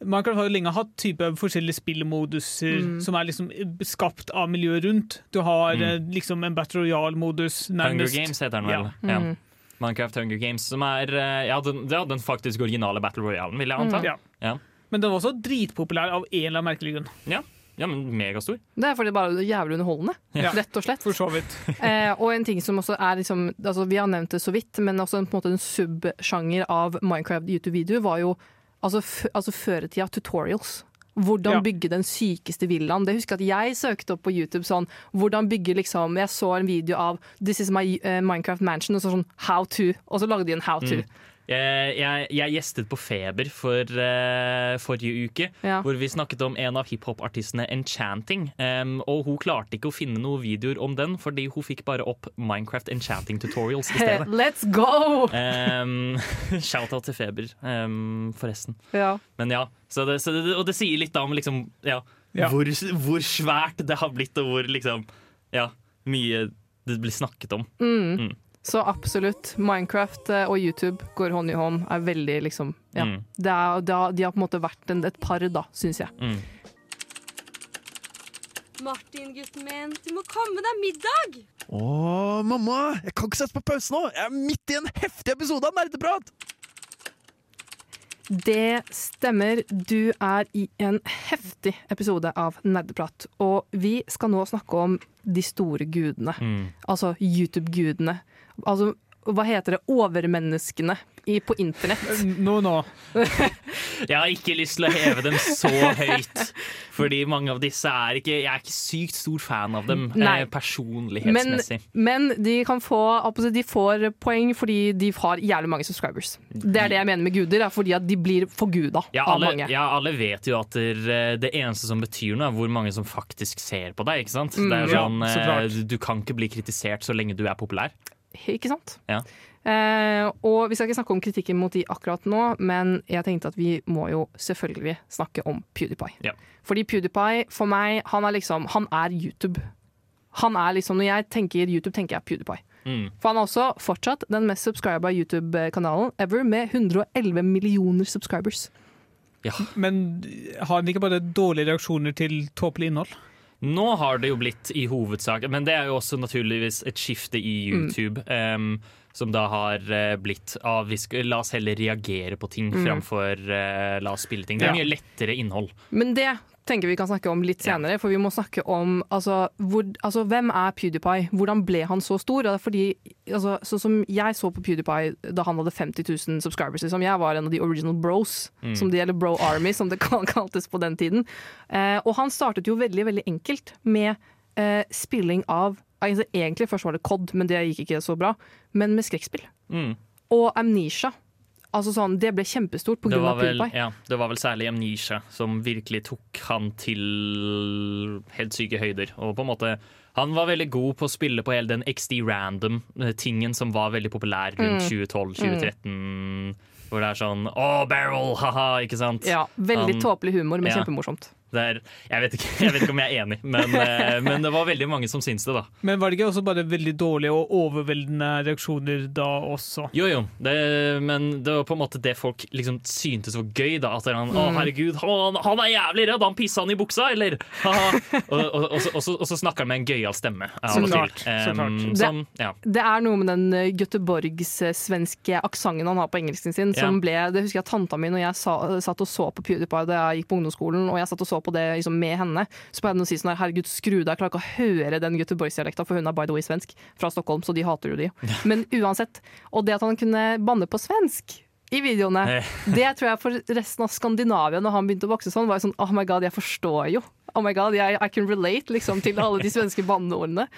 Speaker 5: Minecraft har jo lenge hatt type forskjellige spillmoduser
Speaker 4: Mm.
Speaker 5: som er liksom skapt av miljøet rundt. Du har
Speaker 3: Mm.
Speaker 5: eh, liksom en Battle Royale-modus,
Speaker 3: Hunger. Games heter den vel. Ja.
Speaker 4: Mm.
Speaker 3: Minecraft Hunger Games, som er eh, ja, den, ja, den faktisk originale Battle Royalen, vil jeg anta.
Speaker 5: Ja.
Speaker 3: Ja.
Speaker 5: Men den var også dritpopulær av en eller annen merkelig grunn.
Speaker 3: Ja, men megastor.
Speaker 4: Det er fordi det bare er jævlig underholdende.
Speaker 5: Ja.
Speaker 4: Rett og slett.
Speaker 5: For så vidt. *laughs*
Speaker 4: Eh, og en ting som også er liksom, altså Vi har nevnt det så vidt, men også en, på en måte en subsjanger av Minecraft YouTube-video var jo altså, altså før i tida tutorials. Hvordan
Speaker 5: Ja.
Speaker 4: bygge den sykeste villaen. Det husker jeg at jeg søkte opp på YouTube sånn Hvordan bygge liksom Jeg så en video av 'This is my uh, Minecraft mansion', og så sånn 'How to'. Og så lagde de en 'how to'.
Speaker 3: Mm. Jeg, jeg, jeg gjestet på Feber for uh, forrige uke,
Speaker 4: Ja.
Speaker 3: hvor vi snakket om en av hiphop-artistene Enchanting. Um, og hun klarte ikke å finne noen videoer om den, fordi hun fikk bare opp Minecraft Enchanting tutorials i *laughs* stedet.
Speaker 4: Let's go!
Speaker 3: Um, *laughs* Shout-out til Feber, um, forresten.
Speaker 4: Ja.
Speaker 3: Men ja, så det, så det, Og det sier litt da om liksom, ja,
Speaker 5: Ja.
Speaker 3: Hvor, hvor svært det har blitt, og hvor liksom, ja, mye det blir snakket om.
Speaker 4: Mm.
Speaker 3: Mm.
Speaker 4: Så absolutt. Minecraft eh, og YouTube går hånd i hånd. Er veldig liksom ja.
Speaker 3: Mm.
Speaker 4: det er, det er, De har på en måte vært en, et par, da, syns jeg.
Speaker 3: Mm.
Speaker 12: Martin, gutten min, du må komme deg middag!
Speaker 10: Å, mamma! Jeg kan ikke sette på pause nå! Jeg er midt i en heftig episode av Nerdeprat!
Speaker 4: Det stemmer. Du er i en heftig episode av Nerdeprat. Og vi skal nå snakke om de store gudene.
Speaker 3: Mm.
Speaker 4: Altså YouTube-gudene. Altså, hva heter det? Overmenneskene i, på internett.
Speaker 5: Nå, nå. *laughs*
Speaker 3: Jeg har ikke lyst til å heve dem så høyt, fordi mange av disse er ikke Jeg er ikke sykt stor fan av dem
Speaker 4: Nei.
Speaker 3: eh, personlighetsmessig.
Speaker 4: Men, men de kan få altså, De får poeng fordi de har jævlig mange subscribers. Det er det jeg mener med guder, er fordi at de blir forguda
Speaker 3: Ja
Speaker 4: av
Speaker 3: alle,
Speaker 4: mange.
Speaker 3: ja, alle vet jo at det, det eneste som betyr noe, er hvor mange som faktisk ser på deg. ikke sant?
Speaker 4: Mm,
Speaker 3: det er
Speaker 5: ja,
Speaker 3: sånn,
Speaker 5: så
Speaker 3: eh. Du kan ikke bli kritisert så lenge du er populær.
Speaker 4: Ikke sant?
Speaker 3: Ja.
Speaker 4: Eh, og vi skal ikke snakke om kritikken mot de akkurat nå, men jeg tenkte at vi må jo selvfølgelig snakke om PewDiePie.
Speaker 3: Ja.
Speaker 4: Fordi PewDiePie, for meg, han er liksom Han er YouTube. Han er liksom, Når jeg tenker YouTube, tenker jeg PewDiePie.
Speaker 3: Mm.
Speaker 4: For han er også fortsatt den mest subscriba YouTube-kanalen ever, med 111 millioner subscribers.
Speaker 5: Men har han ikke bare dårlige reaksjoner til tåpelig innhold?
Speaker 3: Nå har det jo blitt i hovedsak Men det er jo også naturligvis et skifte i
Speaker 4: Mm.
Speaker 3: YouTube. som da har eh, blitt ah, La oss heller reagere på ting
Speaker 4: Mm.
Speaker 3: framfor uh, la oss spille ting. Det er
Speaker 5: Ja.
Speaker 3: mye lettere innhold.
Speaker 4: Men det tenker vi kan snakke om litt
Speaker 3: Ja.
Speaker 4: senere, for vi må snakke om altså, hvor, altså, hvem er PewDiePie? Hvordan ble han så stor? Det er Fordi, altså, sånn som jeg så på PewDiePie da han hadde 50 000 subscribers, liksom. jeg var en av de original bros,
Speaker 3: Mm.
Speaker 4: som de, eller bro army, som det *laughs* kaltes på den tiden. Eh, og han startet jo veldig, veldig enkelt med eh, spilling av altså, Egentlig først var det COD, men det gikk ikke så bra. Men med skrekkspill.
Speaker 3: Mm.
Speaker 4: Og Amnesia. Altså sånn, Det ble kjempestort pga. PewDiePie.
Speaker 3: ja, det var vel særlig Amnesia som virkelig tok han til helt syke høyder. Og på en måte Han var veldig god på å spille på hele den XD random-tingen som var veldig populær rundt
Speaker 4: Mm.
Speaker 3: 2012-2013. Hvor det er sånn Å, barrel! Ha-ha! Ikke sant?
Speaker 4: Ja, Veldig tåpelig humor, men
Speaker 3: ja.
Speaker 4: kjempemorsomt.
Speaker 3: Det er, jeg, vet ikke, *laughs* jeg vet ikke om jeg er enig, men, eh, men det var veldig mange som syns det, da.
Speaker 5: Men var det ikke også bare veldig dårlige og overveldende reaksjoner da også?
Speaker 3: Jo, jo, det, men det var på en måte det folk liksom syntes var gøy. da At han, Å,
Speaker 4: Mm.
Speaker 3: herregud, han, han er jævlig redd, han pissa han i buksa, eller? Og, og, og, så- og, så- så snakker han med en gøyal stemme. av
Speaker 4: Så klart. Um, så klart. Det-
Speaker 3: som, ja.
Speaker 4: Det er noe med den eh, Göteborgs-svenske aksenten han har på engelsken sin, som
Speaker 3: Ja.
Speaker 4: ble Det husker jeg tanta mi når jeg sa, satt og så på PewDiePie da jeg gikk på ungdomsskolen, og jeg satt og så på det liksom, med henne, så pleide hun å si sånn her Herregud, skru deg, jeg klarer ikke å høre den Göteborgsdialekta, for hun er by the way svensk, fra Stockholm, så de hater jo de. *laughs* Men uansett. Og det at han kunne banne på svensk i videoene,
Speaker 3: Eh. *laughs*
Speaker 4: det tror jeg for resten av Skandinavia, når han begynte å vokse sånn, var sånn Oh my god, jeg forstår jo. Oh my god, I, I can relate liksom, til alle de svenske banneordene.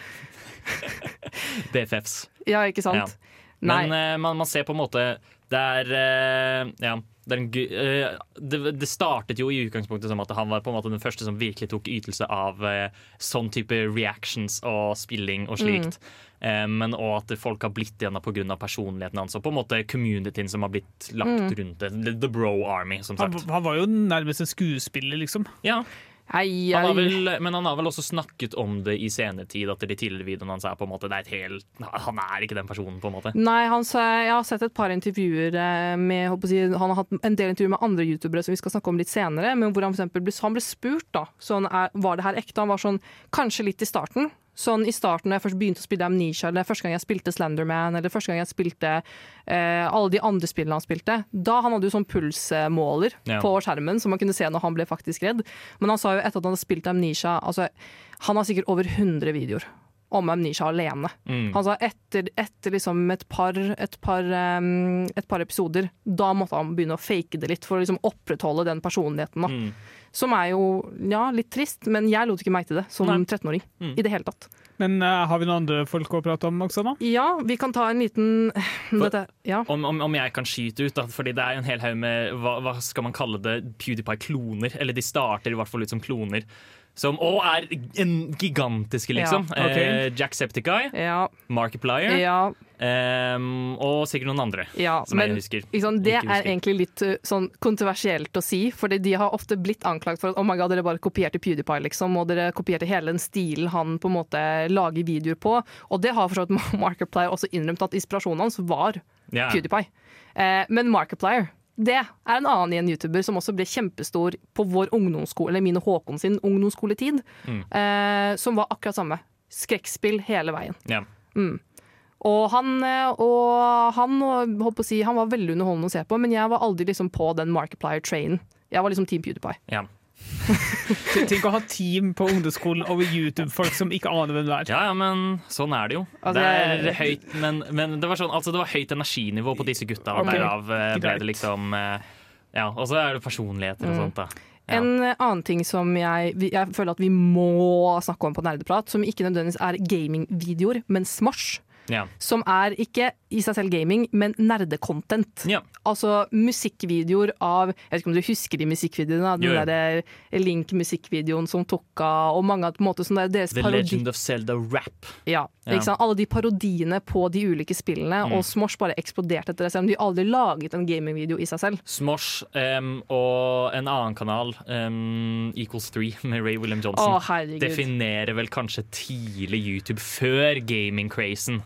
Speaker 4: *laughs*
Speaker 3: BFFs.
Speaker 4: Ja, ikke sant?
Speaker 3: Ja. Men uh, man, man ser på en måte Det er uh, Ja. Det, en, gu- eh, det, startet jo i utgangspunktet som at han var på en måte den første som virkelig tok ytelse av eh, sånn type reactions og spilling og slikt. Eh, men òg at folk har blitt igjen pga. personligheten hans og på en måte communityen som har blitt lagt
Speaker 5: Mm.
Speaker 3: rundt det. The, Bro Army, som
Speaker 5: Han,
Speaker 3: sagt.
Speaker 5: han var jo nærmest en skuespiller, liksom.
Speaker 3: Ja.
Speaker 4: Hei,
Speaker 3: Han har vel, men han har vel også snakket om det i senetid, at de tidligere videoene hans er på en måte det er et helt, Han er ikke den personen, på en måte.
Speaker 4: Nei, han jeg har sett et par intervjuer eh, med si, Han har hatt en del intervjuer med andre youtubere som vi skal snakke om litt senere. Men hvor han, for ble, han ble spurt da sånn, er, var det her ekte. Han var sånn kanskje litt i starten. Sånn i starten da jeg først begynte å spille Amnesia, eller første gang jeg spilte Slenderman, eller første gang jeg spilte eh, alle de andre spillene han spilte. Da han hadde jo sånn pulsmåler
Speaker 13: Ja.
Speaker 4: på skjermen, som man kunne se når han ble faktisk redd. Men han sa jo etter at han hadde spilt Amnesia altså, Han har sikkert over 100 videoer om Amnesia alene.
Speaker 13: Mm.
Speaker 4: Han sa etter, etter liksom et, par, et, par, um, et par episoder, da måtte han begynne å fake det litt for å liksom opprettholde den personligheten. Da.
Speaker 3: Mm.
Speaker 4: Som er jo ja, litt trist, men jeg lot ikke meg til det som 13-åring.
Speaker 3: Mm.
Speaker 4: I det hele tatt.
Speaker 5: Men uh, har vi noen andre folk å prate om også, da?
Speaker 4: Ja, vi kan ta en liten dette, ja.
Speaker 3: Om, om, om jeg kan skyte ut, da, fordi det er en hel haug med hva, hva skal man kalle det, PewDiePie-kloner. Eller de starter i hvert fall ut som kloner. Som òg er en gigantiske, liksom.
Speaker 4: Ja, okay.
Speaker 3: eh, Jacksepticeye,
Speaker 4: Ja.
Speaker 3: Markiplier
Speaker 4: Ja.
Speaker 3: Eh, og sikkert noen andre.
Speaker 4: Ja,
Speaker 3: som
Speaker 4: men
Speaker 3: jeg husker.
Speaker 4: sant, det er
Speaker 3: husker.
Speaker 4: egentlig litt uh, sånn kontroversielt å si, for de har ofte blitt anklagt for at oh my god, dere bare kopierte PewDiePie, liksom, og dere kopierte hele den stilen han på en måte lager videoer på. Og det har for så vidt *laughs* Markiplier også innrømt at inspirasjonen hans var
Speaker 3: Ja.
Speaker 4: PewDiePie. Eh, men Markiplier det er en annen igjen YouTuber som også ble kjempestor på vår ungdomsskole, eller mine Håkon sin ungdomsskoletid,
Speaker 3: Mm.
Speaker 4: eh, som var akkurat samme. Skrekkspill hele veien.
Speaker 3: Yeah.
Speaker 4: Mm. Og han, eh, og han, holdt på å si, han var veldig underholdende å se på, men jeg var aldri liksom på den Markiplier-trainen. Jeg var liksom Team PewDiePie.
Speaker 3: Ja.
Speaker 5: Tenk å ha team på ungdomsskolen over YouTube-folk som ikke aner hvem du er.
Speaker 3: Ja, ja, men sånn er det jo.
Speaker 5: Altså,
Speaker 3: det er høyt, men, men det var sånn, altså det var høyt energinivå på disse gutta, og
Speaker 4: Ok,
Speaker 3: derav eh, ble det liksom eh, Ja, og så er det personligheter og
Speaker 4: Mm.
Speaker 3: sånt, da. Ja.
Speaker 4: En annen ting som jeg, jeg føler at vi må snakke om på Nerdeprat, som ikke nødvendigvis er gamingvideoer, men Smosh.
Speaker 3: Ja.
Speaker 4: Som er ikke i seg selv gaming, men nerdecontent. Altså musikkvideoer av Jeg vet ikke om du husker de musikkvideoene?
Speaker 3: Jo, jo.
Speaker 4: Den der Link-musikkvideoen som tok av, og mange av på en måte, sånn der, deres
Speaker 3: The
Speaker 4: parodi-
Speaker 3: Legend of Zelda Rap.
Speaker 4: Ja,
Speaker 3: Ja.
Speaker 4: ikke sant? Alle de parodiene på de ulike spillene,
Speaker 3: Mm.
Speaker 4: og Smosh bare eksploderte etter det, selv om de aldri laget en gamingvideo i seg selv.
Speaker 3: Smosh um, og en annen kanal, um, Equals 3 *laughs* med Ray William Johnson,
Speaker 4: Å,
Speaker 3: definerer vel kanskje tidlig YouTube før gaming-crazen.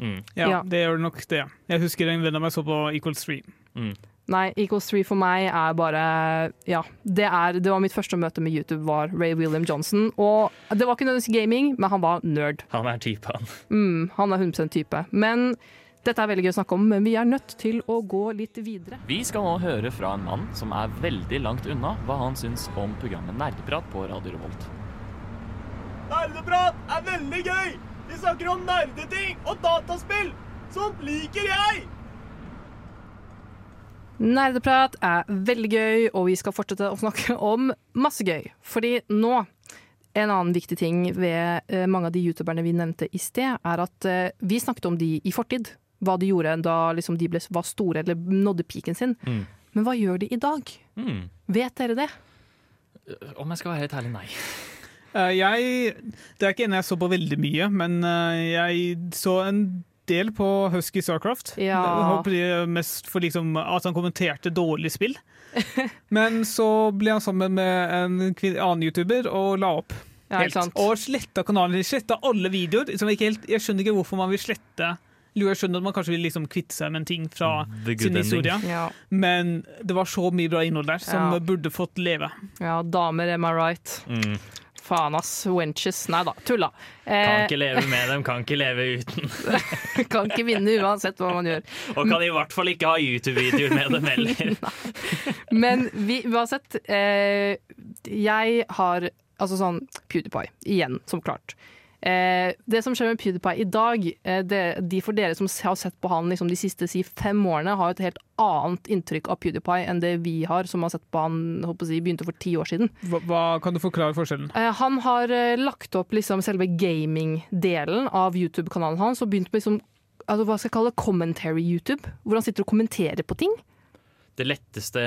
Speaker 3: Mm.
Speaker 5: Ja,
Speaker 4: Ja.
Speaker 5: det gjør nok det. Jeg husker en venn av meg så på Equal Stream.
Speaker 3: Mm.
Speaker 4: Nei, Equals 3 for meg er bare Ja, det, er, det var mitt første møte med YouTube, var Ray William Johnson. Og det var ikke nødvendigvis gaming, men han var nerd.
Speaker 3: Han er typen.
Speaker 4: Mm, han er 100% type. Men dette er veldig gøy å snakke om, men vi er nødt til å gå litt videre.
Speaker 13: Vi skal nå høre fra en mann som er veldig langt unna hva han syns om programmet Nerdeprat på Radio Revolt.
Speaker 2: Nerdeprat er veldig gøy! Vi snakker om nerdeting og dataspill! Sånt liker jeg!
Speaker 4: Nerdeprat er veldig gøy, og vi skal fortsette å snakke om masse gøy. Fordi nå en annen viktig ting ved eh, mange av de youtuberne vi nevnte i sted, er at eh, vi snakket om de i fortid. Hva de gjorde da liksom, de ble, var store eller nådde piken sin.
Speaker 3: Mm.
Speaker 4: Men hva gjør de i dag?
Speaker 3: Mm.
Speaker 4: Vet dere det?
Speaker 3: Om jeg skal være helt ærlig, nei.
Speaker 5: Eh, jeg, det er ikke en jeg så på veldig mye, men eh, jeg så en del på Husky Starcraft.
Speaker 4: Ja.
Speaker 5: Håper det er mest for liksom at han kommenterte dårlig spill. *laughs* Men så ble han sammen med en annen YouTuber og la opp. Helt.
Speaker 4: Ja.
Speaker 5: Og sletta kanalen. Sletta alle videoer. Helt, jeg skjønner ikke hvorfor man vil slette Jo, jeg skjønner at man kanskje vil liksom kvitte seg med en ting fra sin historie,
Speaker 4: Ja.
Speaker 5: men det var så mye bra innhold der som
Speaker 4: Ja.
Speaker 5: burde fått leve.
Speaker 4: ja, damer, am I right?
Speaker 3: Mm.
Speaker 4: Faen, ass. Wenches. Nei da, tulla.
Speaker 3: Kan
Speaker 4: Eh,
Speaker 3: ikke leve med dem, kan ikke leve uten. *laughs*
Speaker 4: kan ikke vinne uansett hva man gjør.
Speaker 3: Og kan i hvert fall ikke ha YouTube-videoer med dem heller. *laughs*
Speaker 4: Men vi, uansett, eh, jeg har altså sånn PewDiePie, igjen, som klart. Eh, det som skjer med PewDiePie i dag, eh, det, de for dere som har sett på han liksom, de siste si, fem årene, har et helt annet inntrykk av PewDiePie enn det vi har, som har sett på han på begynte for ti år siden.
Speaker 5: Hva, hva Kan du forklare forskjellen?
Speaker 4: Eh, han har lagt opp liksom selve gaming-delen av YouTube-kanalen hans og begynt med liksom, altså, hva skal jeg kalle commentary-YouTube, hvor han sitter og kommenterer på ting.
Speaker 3: Det letteste,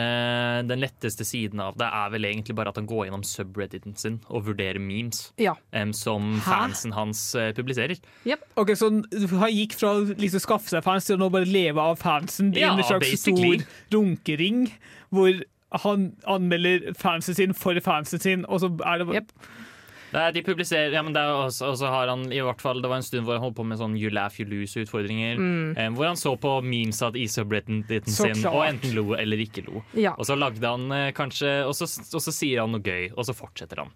Speaker 3: den letteste siden av det er vel egentlig bare at han går gjennom subredditen sin og vurderer memes
Speaker 4: Ja.
Speaker 3: um, som fansen hans uh, publiserer.
Speaker 5: Ok, Så han gikk fra å liksom skaffe seg fans til å nå bare leve av fansen i
Speaker 3: Ja,
Speaker 5: en slags
Speaker 3: basically.
Speaker 5: stor runkering, hvor han anmelder fansen sin for fansen sin, og så er det bare
Speaker 3: Det er, de publiserer, ja, men det er også, også har han i hvert fall Det var en stund hvor han holdt på med sånn you laugh, you lose-utfordringer.
Speaker 4: Mm.
Speaker 3: Eh, hvor han så på memes av
Speaker 5: Så
Speaker 3: sin og enten lo eller ikke lo.
Speaker 4: Ja.
Speaker 3: Og så lagde han eh, kanskje og så, og så sier han noe gøy, og så fortsetter han.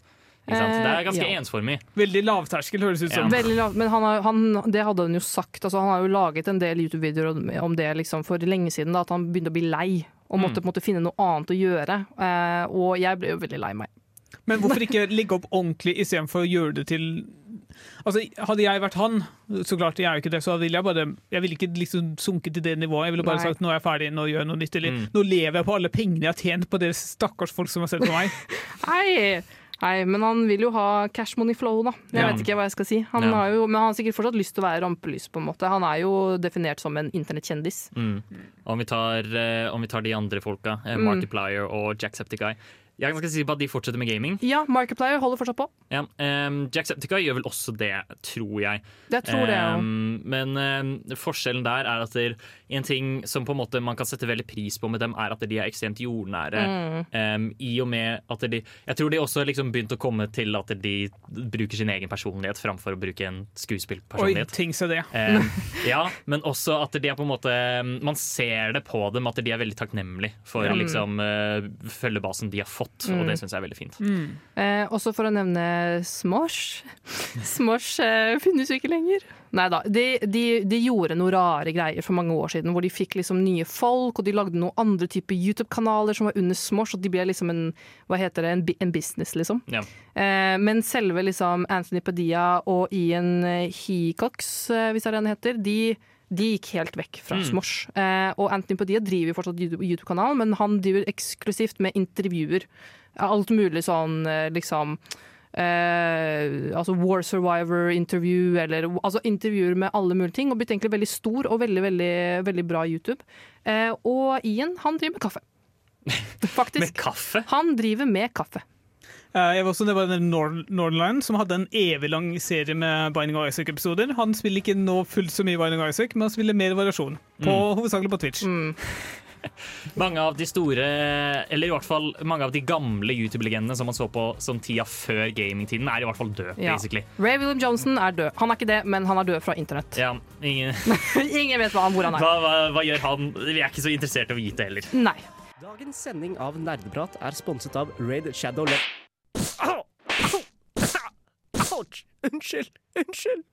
Speaker 3: Ikke sant?
Speaker 4: Eh,
Speaker 3: Det er ganske
Speaker 4: ja.
Speaker 3: ensformig.
Speaker 5: Veldig lavterskel, høres ut som.
Speaker 4: Veldig lav, men han har, han, det hadde han jo sagt. Altså, han har jo laget en del YouTube-videoer om- om det liksom, for lenge siden. Da, at han begynte å bli lei og måtte
Speaker 5: Mm.
Speaker 4: på en måte finne noe annet å gjøre. Eh, og jeg ble jo veldig lei meg.
Speaker 5: Men hvorfor ikke legge opp ordentlig istedenfor å gjøre det til Altså, Hadde jeg vært han, så klart jeg er jo ikke det, så ville jeg bare Jeg ville ikke liksom sunket til det nivået. Jeg ville bare
Speaker 4: Nei.
Speaker 5: sagt nå er jeg ferdig, nå gjør jeg noe nytt. Eller
Speaker 3: Mm.
Speaker 5: nå lever jeg på alle pengene jeg har tjent på dere stakkars folk som har sett på meg. *laughs*
Speaker 4: Nei, nei, men han vil jo ha cash money flow, da. Jeg
Speaker 5: Ja.
Speaker 4: vet ikke hva jeg skal si. Han
Speaker 3: Ja.
Speaker 4: har jo, men han har sikkert fortsatt lyst til å være rampelys, på en måte. Han er jo definert som en internettkjendis.
Speaker 3: Mm. Om, vi tar, eh, om vi tar de andre folka, eh,
Speaker 4: Mm.
Speaker 3: Markiplier og Jacksepticeye Jeg er ganske sikker på at de fortsetter med gaming.
Speaker 4: Ja, Markiplier holder fortsatt på.
Speaker 3: Ja, um, Jacksepticeye gjør vel også det, tror jeg.
Speaker 4: Jeg tror det, ja.
Speaker 3: Um, men um, forskjellen der er at det, en ting som på en måte man kan sette veldig pris på med dem, er at de er ekstremt jordnære.
Speaker 4: Mm.
Speaker 3: I og med at de Jeg tror de også liksom begynt å komme til at de bruker sin egen personlighet framfor å bruke en skuespillpersonlighet.
Speaker 5: Oi, ting så
Speaker 3: det. *laughs* Ja, men også at de er på en måte Man ser det på dem at de er veldig takknemlige for
Speaker 4: Ja.
Speaker 3: liksom uh, følgebasen de har fått, og
Speaker 4: Mm.
Speaker 3: det syns jeg er veldig fint.
Speaker 5: Mm.
Speaker 4: Eh, også for å nevne Smosh. *laughs* Smosh eh, finnes jo ikke lenger. Nei da. De, de, de gjorde noen rare greier for mange år siden, hvor de fikk liksom nye folk, og de lagde noen andre typer YouTube-kanaler som var under Smosh, og de ble liksom en hva heter det, en, en business, liksom.
Speaker 3: Ja.
Speaker 4: Eh, men selve liksom Anthony Padilla og Ian Hecox, eh, hvis det er det han heter, de, de gikk helt vekk fra
Speaker 3: Mm.
Speaker 4: Smosh. Eh, og Anthony Padilla driver jo fortsatt YouTube- YouTube-kanal, men han driver eksklusivt med intervjuer. Alt mulig sånn eh, liksom eh, altså War Survivor-intervju, eller altså intervjuer med alle mulige ting. Og blitt egentlig veldig stor og veldig, veldig, veldig bra YouTube. Eh, og Ian, han driver med kaffe. *laughs* Faktisk.
Speaker 3: Med kaffe?
Speaker 4: Han driver med kaffe.
Speaker 5: Eh, Jeg var også, det var Northern som hadde en evig lang serie med Binding of Isaac-episoder. Han spiller ikke nå fullt så mye Binding of Isaac, men han spiller mer variasjon. På,
Speaker 3: Mm.
Speaker 5: Hovedsakelig på Twitch. *laughs*
Speaker 3: Mange av de store, eller i hvert fall mange av de gamle YouTube-legendene som man så på som tida før gamingtiden, er i hvert fall død,
Speaker 4: Ja.
Speaker 3: basically.
Speaker 4: Ray William Johnson er død. Han er ikke det, men han er død fra internett.
Speaker 3: Ja, ingen, *laughs*
Speaker 4: Ingen vet hva, hvor han er.
Speaker 3: hva, hva, hva gjør han? Vi er ikke så interessert i å vite heller.
Speaker 4: Nei.
Speaker 14: Dagens sending av Nerdeprat er sponset av Raid Shadow Le... *laughs* Unnskyld! Unnskyld!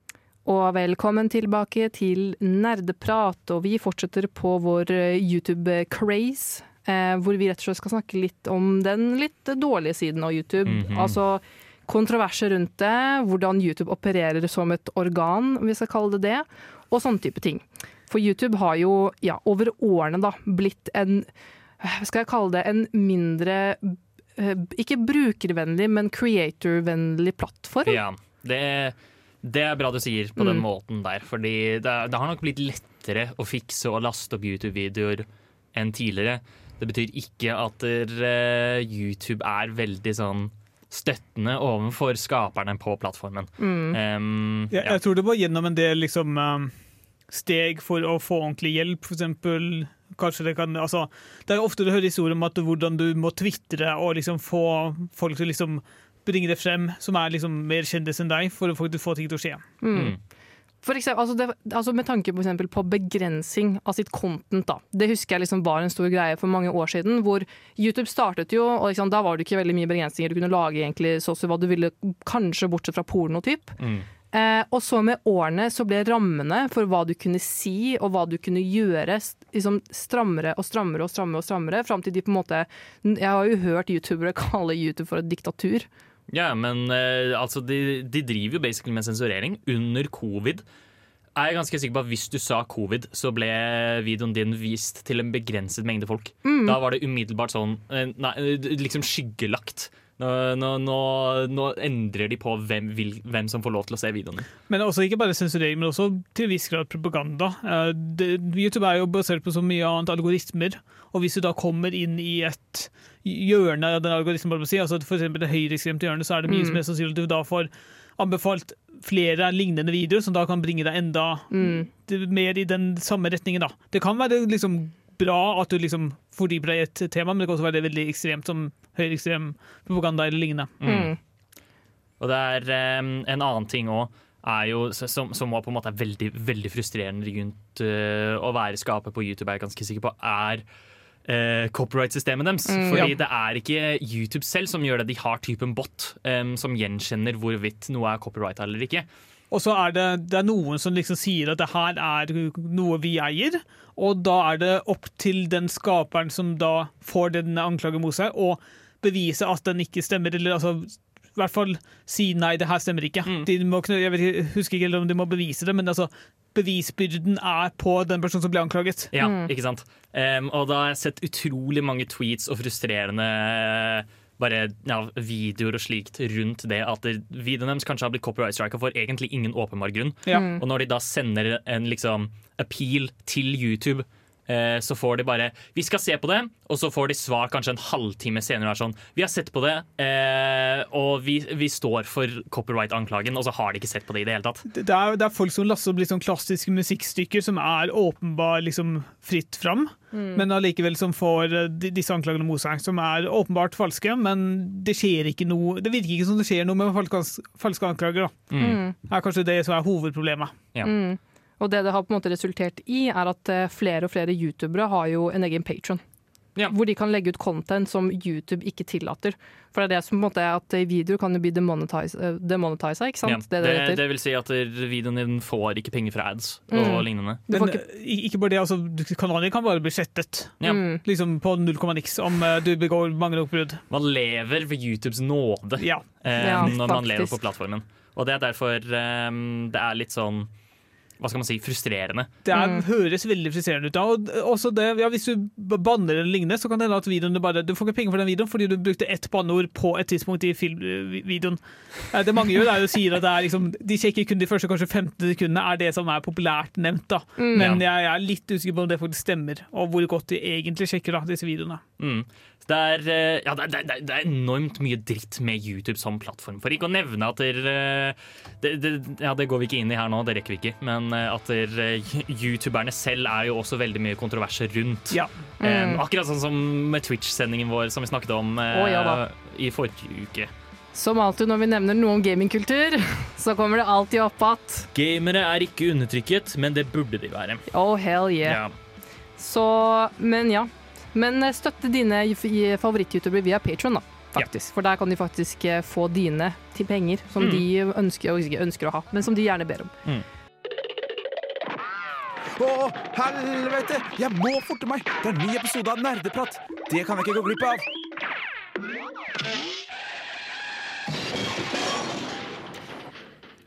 Speaker 4: Og velkommen tilbake til Nerdeprat, og vi fortsetter på vår eh, YouTube-craze. Eh, hvor vi rett og slett skal snakke litt om den litt dårlige siden av YouTube.
Speaker 15: Mhm.
Speaker 4: Altså kontroverser rundt det, hvordan YouTube opererer som et organ, om vi skal kalle det det, og sånne type ting. For YouTube har jo ja, over årene da blitt en hva skal jeg kalle det, en mindre eh, ikke brukervennlig, men creator-vennlig plattform.
Speaker 3: Ja, det, det er bra du sier på den
Speaker 4: Mm.
Speaker 3: måten der, fordi det, det har nok blitt lettere å fikse og laste opp YouTube-videoer enn tidligere. Det betyr ikke at eh, YouTube er veldig sånn støttende overfor skaperne på plattformen.
Speaker 5: Mm.
Speaker 3: Um,
Speaker 5: Jeg, jeg tror det var gjennom en del liksom, um, steg for å få ordentlig hjelp, for eksempel. Kanskje det kan, altså, det er ofte du hører historier om at hvordan du må tvitre og liksom få folk til å liksom bringe det frem, som er liksom mer kjendis enn deg, for å få ting til å skje.
Speaker 4: Mm. For eksempel, altså det, altså med tanke på, på begrensing av sitt content. Da. Det husker jeg liksom var en stor greie for mange år siden. hvor YouTube startet jo, og liksom, da var det ikke veldig mye begrensninger. Du kunne lage egentlig så hva du ville, kanskje bortsett fra pornotyp. Eh, og så med årene så ble rammene for hva du kunne si og hva du kunne gjøre, liksom strammere og strammere og strammere. og strammere, Fram til de på en måte Jeg har jo hørt youtubere *laughs* kalle YouTube for et diktatur.
Speaker 3: Ja, men eh, altså, de, de driver jo basically med sensurering under covid. Jeg er ganske sikker på at Hvis du sa covid, så ble videoen din vist til en begrenset mengde folk.
Speaker 4: Mm.
Speaker 3: Da var det umiddelbart sånn eh, Nei, eh, liksom skyggelagt. Nå, nå, nå, nå endrer de på hvem, vil, hvem som får lov til å se videoene.
Speaker 5: Men også ikke bare sensurering, men også til en viss grad propaganda. Eh, det, YouTube er jo basert på så mye annet algoritmer, og hvis du da kommer inn i et hjørne av den algoritmen, bare på å si, altså for eksempel det høyreekstremte hjørnet, så er det mye
Speaker 4: Mm.
Speaker 5: mer sannsynlig at du da får anbefalt flere lignende videoer, som da kan bringe deg enda
Speaker 4: Mm.
Speaker 5: mer i den samme retningen. da. Det kan være liksom bra at du liksom fordyper deg i et tema, men det kan også være veldig ekstremt som høyreekstrem propaganda eller lignende.
Speaker 3: Mm. Og det er um, en annen ting òg, som, som på en måte er veldig, veldig frustrerende rundt uh, å være skaper på YouTube, er jeg ganske sikker på, er uh, copyright-systemet deres.
Speaker 5: Mm,
Speaker 3: Fordi
Speaker 5: ja.
Speaker 3: det er ikke YouTube selv som gjør det, de har typen bot um, som gjenkjenner hvorvidt noe er copyright eller ikke.
Speaker 5: Og så er det, det er noen som liksom sier at det her er noe vi eier, og da er det opp til den skaperen som da får den anklagen mot seg, å bevise at den ikke stemmer, eller altså i hvert fall si nei, det her stemmer ikke.
Speaker 3: Mm.
Speaker 5: De må, jeg vet, husker ikke om de må bevise det, men altså, bevisbyrden er på den personen som ble anklaget.
Speaker 3: Ja, ikke sant? Um, og da har jeg sett utrolig mange tweets og frustrerende bare ja, videoer og slikt rundt det at det- videoen deres kanskje har blitt copyright-strika for egentlig ingen åpenbar grunn.
Speaker 5: Ja.
Speaker 3: Og når de da sender en liksom appeal til YouTube, så får de bare 'Vi skal se på det', og så får de svar kanskje en halvtime senere. er Sånn, 'Vi har sett på det, eh, og vi, vi står for copyright-anklagen', og så har de ikke sett på det i det hele tatt.
Speaker 5: Det er, det er folk som laster opp liksom klassiske musikkstykker som er åpenbart liksom fritt fram,
Speaker 4: Mm.
Speaker 5: men allikevel som får eh, disse anklagene mot seg, som er åpenbart falske, men det skjer ikke noe Det virker ikke som det skjer noe med falske, falske anklager. da.
Speaker 4: Mm.
Speaker 5: Det er kanskje det som er hovedproblemet.
Speaker 4: Mm. Og det det har på en måte resultert i, er at eh, flere og flere youtubere har jo en egen patron. Hvor de kan legge ut content som YouTube ikke tillater. For det er det som på en måte er at eh, videoer kan jo bli demonetize- eh, demonetisa, ikke sant?
Speaker 3: Ja,
Speaker 4: det er det
Speaker 3: det,
Speaker 4: det
Speaker 3: vil si at videoen din får ikke penger fra ads
Speaker 4: Mm.
Speaker 3: og lignende.
Speaker 5: Men ikke... ikke bare det, altså, kanalen kan bare bli slettet.
Speaker 3: Ja.
Speaker 4: Mm.
Speaker 5: Liksom på null komma niks om du begår mange nok brudd.
Speaker 3: Man lever ved YouTubes nåde
Speaker 5: Ja.
Speaker 3: eh,
Speaker 5: Ja,
Speaker 3: når man lever på plattformen. Og det er derfor um, det er litt sånn Hva skal man si frustrerende.
Speaker 5: Det er, høres veldig frustrerende ut. Og også det, ja, hvis du banner eller lignende, så kan det hende at videoen du bare Du får ikke penger for den videoen fordi du brukte ett banneord på et tidspunkt i filmvideoen. Eh, Det mange gjør, er jo å si at det er liksom De sjekker kun de første kanskje 15 sekundene, er det som er populært nevnt. da.
Speaker 3: Mm.
Speaker 5: Men
Speaker 3: jeg,
Speaker 5: jeg er litt usikker på om det faktisk stemmer, og hvor godt de egentlig sjekker da, disse videoene.
Speaker 3: Mm. Det, er, eh, ja, det, er, det, er, det er enormt mye dritt med YouTube som plattform. For ikke å nevne at der, eh, det, det, ja, det går vi ikke inn i her nå, det rekker vi ikke. Men eh, at der, youtuberne selv er jo også veldig mye kontroverser rundt.
Speaker 5: Ja.
Speaker 4: Mm.
Speaker 3: Um, akkurat sånn som med Twitch-sendingen vår som vi snakket om
Speaker 4: Å, ja
Speaker 3: i forrige uke.
Speaker 4: Som alltid når vi nevner noe om gamingkultur, *laughs* så kommer det alltid opp at
Speaker 3: Gamere er ikke undertrykket, men det burde de være.
Speaker 4: Oh, hell yeah.
Speaker 3: Ja.
Speaker 4: Så, men ja. Men eh, støtte dine favoritt-youtubere via Patron, da. Faktisk. For der kan de faktisk eh, få dine til penger som
Speaker 2: Mm.
Speaker 4: de ønsker, ikke ønsker å ha, men som de gjerne ber om.
Speaker 10: Å, helvete! Jeg må forte meg! Det er en ny episode av Nerdeprat. Det kan jeg ikke gå glipp av.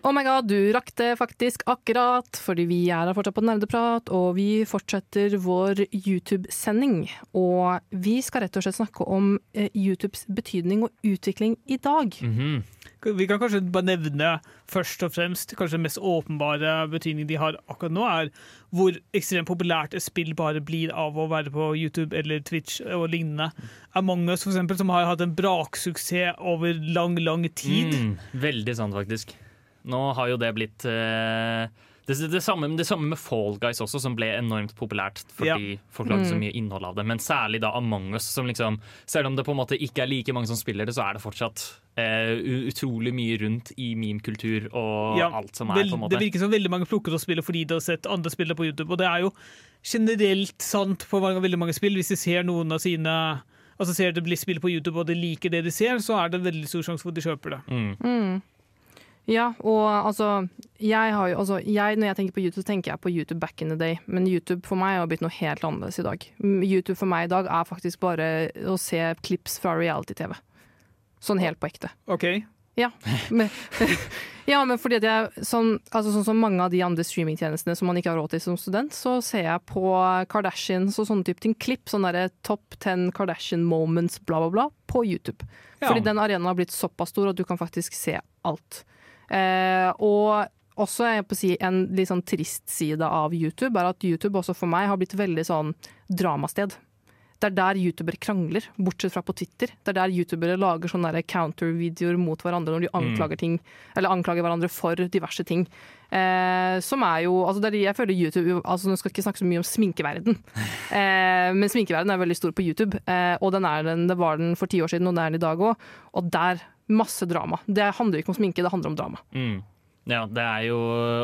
Speaker 4: Oh my god, du rakk det faktisk akkurat, fordi vi er her fortsatt på Nerdeprat, og vi fortsetter vår YouTube-sending. Og vi skal rett og slett snakke om eh, YouTubes betydning og utvikling i dag.
Speaker 3: Mhm.
Speaker 5: Vi kan kanskje bare nevne først og fremst kanskje den mest åpenbare betydningen de har akkurat nå, er hvor ekstremt populært et spill bare blir av å være på YouTube eller Twitch og lignende. Among us, for eksempel, som har hatt en braksuksess over lang, lang tid.
Speaker 3: Mm, veldig sant, faktisk. Nå har jo det blitt eh, Det, det, samme, det samme med Fall Guys også, som ble enormt populært fordi
Speaker 5: Ja.
Speaker 3: folk lagde så
Speaker 5: Mm.
Speaker 3: mye innhold av det. Men særlig da Among us, som liksom Selv om det på en måte ikke er like mange som spiller det, så er det fortsatt eh, utrolig mye rundt i meme-kultur og
Speaker 5: Ja,
Speaker 3: alt som er,
Speaker 5: vel-
Speaker 3: på en måte.
Speaker 5: Det virker som veldig mange plukker å spille fordi de har sett andre spillere på YouTube. Og det er jo generelt sant på mange, veldig mange spill. Hvis de ser noen av sine Altså ser de spill på YouTube og de liker det de ser, så er det en veldig stor sjanse for at de kjøper det.
Speaker 4: Mm. Ja, og altså jeg har jo, altså jeg, Når jeg tenker på YouTube, så tenker jeg på YouTube back in the day. Men YouTube for meg har blitt noe helt annerledes i dag. YouTube for meg i dag er faktisk bare å se klips fra reality-TV. Sånn helt på ekte.
Speaker 5: OK?
Speaker 4: Ja, men, *laughs* ja, men fordi at jeg sånn, altså sånn som mange av de andre streamingtjenestene som man ikke har råd til som student, så ser jeg på Kardashians og sånne type ting. Klipp, sånn derre top 10 Kardashian moments, bla, bla, bla, på YouTube.
Speaker 15: Ja.
Speaker 4: Fordi den arenaen har blitt såpass stor at du kan faktisk se alt. Eh, og også si, en litt sånn trist side av YouTube er at YouTube også for meg har blitt veldig sånn dramasted. Det er der youtubere krangler, bortsett fra på Twitter. Det er der youtubere lager sånne counter-videoer mot hverandre når de
Speaker 15: Mm.
Speaker 4: anklager ting, eller anklager hverandre for diverse ting. Eh, som er jo altså det er, Jeg føler YouTube altså Nå skal jeg ikke snakke så mye om sminkeverden, *laughs* eh, men sminkeverden er veldig stor på YouTube. Eh, og den den, det var den for ti år siden, og det er den i dag òg. Og der masse drama. Det handler ikke om sminke, det handler om drama.
Speaker 3: Mm. Ja, det er jo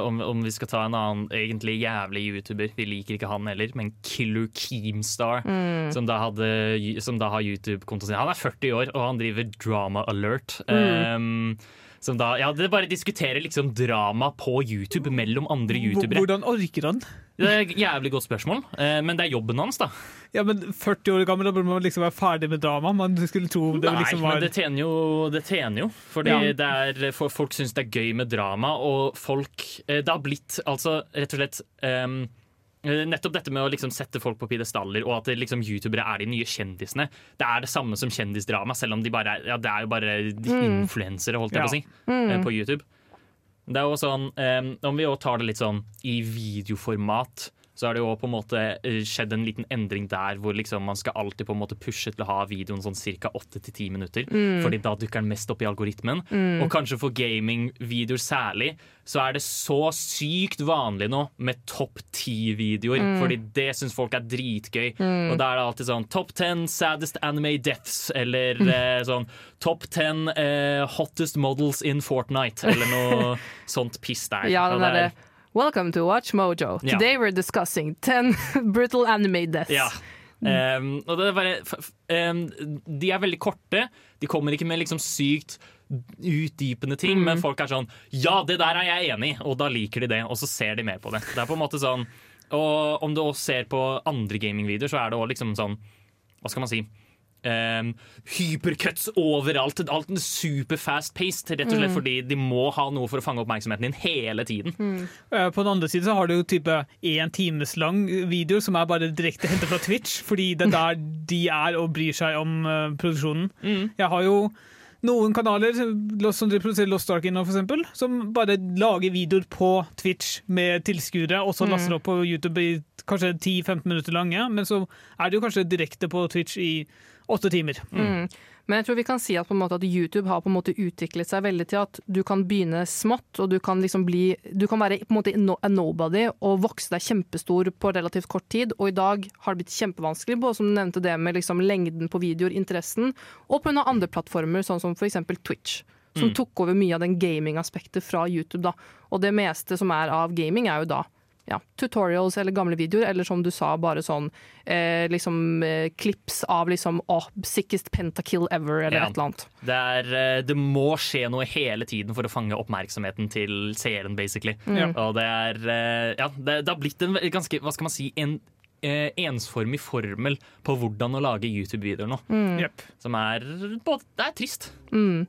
Speaker 3: om, om vi skal ta en annen egentlig jævlig YouTuber, vi liker ikke han heller, men Killer Keemstar,
Speaker 4: Mm.
Speaker 3: som, da hadde, som da har YouTube-kontoen sin. Han er 40 år, og han driver Drama Alert.
Speaker 5: Mm.
Speaker 3: Um, som da, ja, det bare diskuterer liksom drama på YouTube mellom andre youtubere.
Speaker 5: Hvordan orker han?
Speaker 3: Det er et jævlig godt spørsmål, eh, men det er jobben hans, da.
Speaker 5: Ja, men 40 år gammel, da burde man liksom være ferdig med drama. Man skulle tro det
Speaker 3: Nei,
Speaker 5: liksom var
Speaker 3: men det tjener jo. Det tjener jo fordi
Speaker 5: Ja.
Speaker 3: det er, for, folk syns det er gøy med drama, og folk eh, Det har blitt altså rett og slett eh, Nettopp dette med å liksom sette folk på pidestaller, og at liksom youtubere er de nye kjendisene. Det er det samme som kjendisdrama, selv om de bare er, ja, det er jo bare de
Speaker 15: Mm.
Speaker 3: influensere, holdt jeg
Speaker 15: Ja.
Speaker 3: på å si,
Speaker 15: Mm.
Speaker 3: eh, på YouTube. Det er jo sånn, um, Om vi også tar det litt sånn i videoformat, så har det jo på en måte eh, skjedd en liten endring der hvor liksom man skal alltid på en måte pushe til å ha videoen sånn ca. 8-10 minutter.
Speaker 15: Mm.
Speaker 3: Fordi da dukker den mest opp i algoritmen.
Speaker 15: Mm.
Speaker 3: Og kanskje for gamingvideoer særlig, så er det så sykt vanlig nå med topp 10-videoer.
Speaker 15: Mm.
Speaker 3: Fordi det syns folk er dritgøy.
Speaker 15: Mm.
Speaker 3: Og da er det alltid sånn Top 10 saddest anime deaths, eller
Speaker 15: Mm.
Speaker 3: eh, sånn Top 10 eh, hottest models in Fortnite, eller noe *laughs* sånt piss der.
Speaker 4: Ja, den
Speaker 3: det er-
Speaker 4: Welcome to Watch Mojo. Today we're discussing 10 *laughs* brutal anime deaths.
Speaker 3: Ja. Um, og det er bare, um, de er veldig korte. De kommer ikke med liksom sykt utdypende ting, men folk er sånn Ja, det der er jeg enig i, og da liker de det, og så ser de mer på det. Det er på en måte sånn Og om du også ser på andre gamingvideoer, så er det også liksom sånn Hva skal man si? Um, hypercuts overalt. Alt en super fast-paced, rett og slett
Speaker 5: Mm.
Speaker 3: fordi de må ha noe for å fange oppmerksomheten din hele tiden.
Speaker 5: Mm. På den andre siden så har du jo type én times lang video som er bare direkte hentet fra Twitch, fordi det er der de er og bryr seg om uh, produksjonen. Jeg har jo noen kanaler som de produserer Lost Ark innhold, f.eks., som bare lager videoer på Twitch med tilskuere, og så
Speaker 4: Mm.
Speaker 5: laster opp på YouTube i kanskje 10-15 minutter lange, men så er det jo kanskje direkte på Twitch i åtte timer.
Speaker 4: Mm. Men jeg tror vi kan si at, på at YouTube har på en måte utviklet seg veldig til at du kan begynne smått, og du kan liksom bli Du kan være på en måte a nobody og vokse deg kjempestor på relativt kort tid. Og i dag har det blitt kjempevanskelig, både som du nevnte det med liksom lengden på videoer, interessen, og pga. andre plattformer, sånn som f.eks. Twitch. Som
Speaker 15: Mm.
Speaker 4: tok over mye av den gaming-aspektet fra YouTube. da. Og det meste som er av gaming, er jo da ja, tutorials eller gamle videoer, eller som du sa, bare sånn eh, liksom eh, klips av liksom oh, sickest pentakill ever, eller
Speaker 3: Ja.
Speaker 4: et eller annet.
Speaker 3: Det, er, eh, det må skje noe hele tiden for å fange oppmerksomheten til seeren, basically.
Speaker 4: Mm.
Speaker 3: Og det er eh, Ja, det, det har blitt en ganske, hva skal man si, en eh, ensformig formel på hvordan å lage YouTube-videoer nå.
Speaker 4: Mm.
Speaker 3: Som er både Det er trist.
Speaker 4: Mm.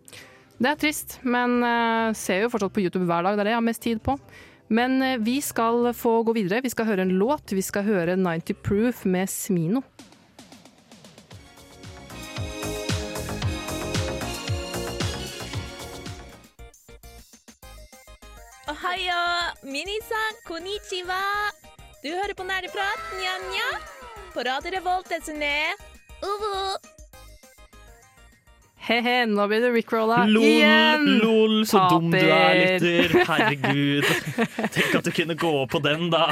Speaker 4: Det er trist, men eh, ser jo fortsatt på YouTube hver dag. Det er det jeg har mest tid på. Men eh, vi skal få gå videre. Vi skal høre en låt. Vi skal høre 90 Proof med Smino.
Speaker 16: Ohayo, minisan, konnichiwa. Du hører på Nerdeprat, nja-nja. På Radio Revolt, Desune. Uh Uhu.
Speaker 4: He-he, nå blir det rickrolla igjen!
Speaker 3: lol, så dum du er, lytter. *laughs* Herregud. Tenk at du kunne gå på den, da.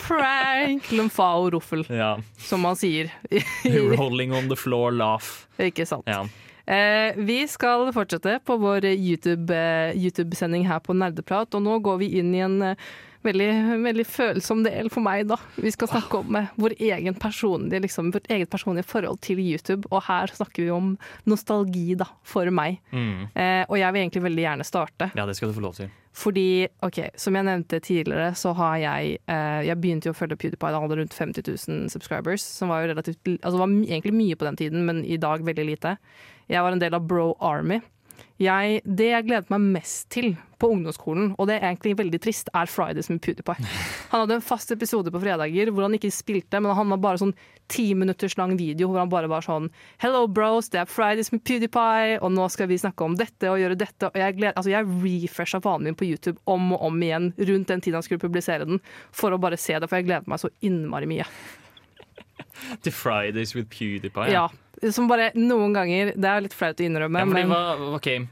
Speaker 4: Prank! lomfao, roffel,
Speaker 3: Ja.
Speaker 4: som man sier. *laughs*
Speaker 3: Rolling on the floor, laugh.
Speaker 4: Ikke sant.
Speaker 3: Ja.
Speaker 4: Eh, vi skal fortsette på vår YouTube-sending YouTube-sending her på Nerdeprat, og nå går vi inn i en eh, veldig, veldig følsom del for meg, da. Vi skal snakke om eh, vår egen personlige, liksom, vårt eget personlige forhold til YouTube, og her snakker vi om nostalgi, da, for meg.
Speaker 3: Mm.
Speaker 4: Eh, og jeg vil egentlig veldig gjerne starte.
Speaker 3: ja, det skal du få lov til.
Speaker 4: Fordi, ok, som jeg nevnte tidligere, så har jeg eh, Jeg begynte jo å følge PewDiePie da hadde rundt 50 000 subscribers, som var jo relativt Altså var egentlig mye på den tiden, men i dag veldig lite. Jeg var en del av Bro Army. Jeg, det jeg gledet meg mest til på ungdomsskolen, og det er egentlig veldig trist, er Fridays med PewDiePie. *laughs* Han hadde en fast episode på fredager hvor han ikke spilte, men han var bare sånn ti minutters lang video hvor han bare var sånn Hello bros, det er Fridays med PewDiePie, og nå skal vi snakke om dette og gjøre dette. Og jeg, gled, altså jeg refresha fanen min på YouTube om og om igjen rundt den tiden han skulle publisere den, for å bare se det, for jeg gledet meg så innmari mye. *laughs*
Speaker 3: Til Fridays with PewDiePie.
Speaker 4: Ja. Som bare noen ganger Det er litt flaut å innrømme,
Speaker 3: Ja,
Speaker 4: men
Speaker 3: hva, okay.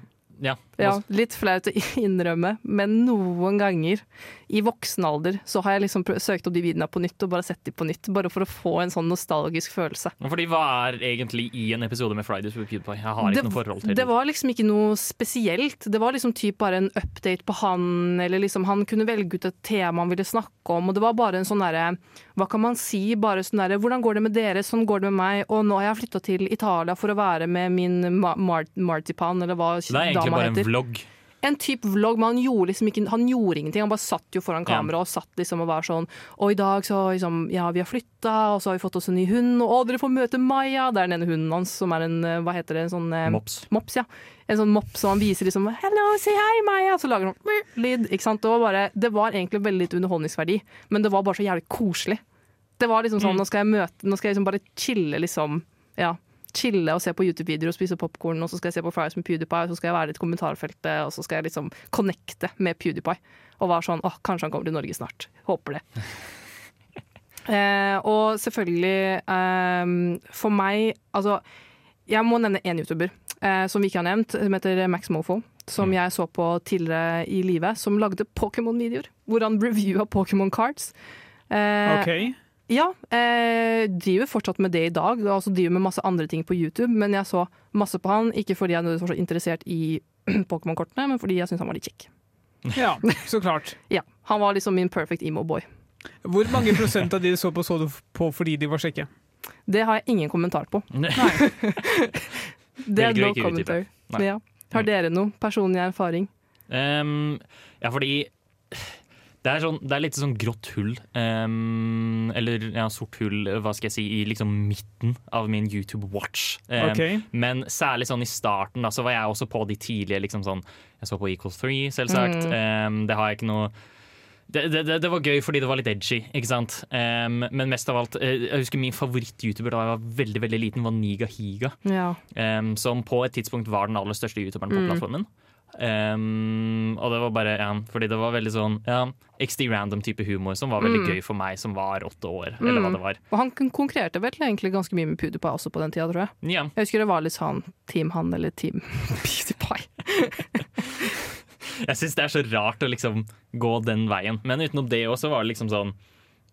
Speaker 3: Ja.
Speaker 4: Ja, litt flaut å *laughs* innrømme, men noen ganger i voksen alder så har jeg liksom søkt opp de videoene på nytt og bare sett de på nytt, bare for å få en sånn nostalgisk følelse.
Speaker 3: Fordi Hva er egentlig i en episode med Fridays with PewDiePie? Jeg har ikke
Speaker 4: Det-
Speaker 3: noe forhold til
Speaker 4: Det Det var liksom ikke noe spesielt. Det var liksom typ bare en update på han, eller liksom han kunne velge ut et tema han ville snakke om, og det var bare en sånn derre Hva kan man si? Bare sånn derre Hvordan går det med dere? Sånn går det med meg. Og nå har jeg flytta til Italia for å være med min ma mar martipan, eller hva dama heter.
Speaker 3: Vlogg.
Speaker 4: En type vlogg, men han gjorde liksom ikke Han gjorde ingenting. Han bare satt jo foran kamera og satt liksom og var sånn Og i dag så liksom Ja, vi har flytta, og så har vi fått oss en ny hund, og å, dere får møte Maja! Det er den ene hunden hans som er en eh, Hva heter det? En sånn eh,
Speaker 3: Mops.
Speaker 4: Mops, ja. En sånn mops som han viser liksom Hello, say hi, Maja! Så lager han sånn *laughs* lyd. Ikke sant? Det var, bare, det var egentlig veldig litt underholdningsverdi, men det var bare så jævlig koselig. Det var liksom sånn,
Speaker 3: Mm.
Speaker 4: nå skal jeg møte Nå skal jeg liksom bare chille, liksom. Ja. Chille og se på YouTube-videoer og spise popkorn, og så skal jeg se på Fries med PewDiePie, og så skal jeg være litt i kommentarfeltet, og så skal jeg liksom connecte med PewDiePie. Og være sånn åh, kanskje han kommer til Norge snart. Håper det. *laughs* Eh, og selvfølgelig, eh, for meg Altså, jeg må nevne én YouTuber eh, som vi ikke har nevnt, som heter Max Mofo. Som jeg så på tidligere i livet, som lagde Pokémon-videoer. Hvor han reviewa Pokémon Cards. Eh,
Speaker 5: OK.
Speaker 4: Ja, eh, driver fortsatt med det i dag, Altså driver med masse andre ting på YouTube. Men jeg så masse på han, ikke fordi jeg var så interessert i *clears throat* Pokémon-kortene, men fordi jeg syntes han var litt kjekk. *laughs*
Speaker 5: Ja, så klart. *laughs*
Speaker 4: Ja, Han var liksom min perfect emo-boy.
Speaker 5: Hvor mange *laughs* prosent av de du så på, så du på fordi de var kjekke?
Speaker 4: Det har jeg ingen kommentar på.
Speaker 3: Nei.
Speaker 4: Det er no commentary. Ja. Har dere noe personlig erfaring?
Speaker 3: Um, ja, fordi det er, sånn, det er litt sånn grått hull, um, eller ja, sort hull, hva skal jeg si, i liksom midten av min YouTube watch. Um,
Speaker 5: Ok.
Speaker 3: Men særlig sånn i starten, da, så var jeg også på de tidlige, liksom sånn Jeg så på Equal 3, selvsagt.
Speaker 4: Mm.
Speaker 3: Um, det har jeg ikke noe det, det, det, det var gøy fordi det var litt edgy, ikke sant. Um, men mest av alt, eh, jeg husker min favoritt-youtuber da jeg var veldig veldig liten, var Niga Higa.
Speaker 4: Ja.
Speaker 3: Um, som på et tidspunkt var den aller største youtuberen på
Speaker 4: Mm.
Speaker 3: plattformen. Ehm, og det var bare ja, fordi det var veldig sånn ja, XD random-type humor som var veldig
Speaker 4: Mm.
Speaker 3: gøy for meg som var åtte år, eller hva
Speaker 4: Mm.
Speaker 3: det var.
Speaker 4: Og han kon- konkurrerte vel egentlig ganske mye med PewDiePie også på den tida, tror jeg.
Speaker 3: Yeah.
Speaker 4: Jeg husker det var litt sånn Team han eller Team *laughs* PewDiePie. *laughs*
Speaker 3: Jeg syns det er så rart å liksom gå den veien. Men utenom det også var det liksom sånn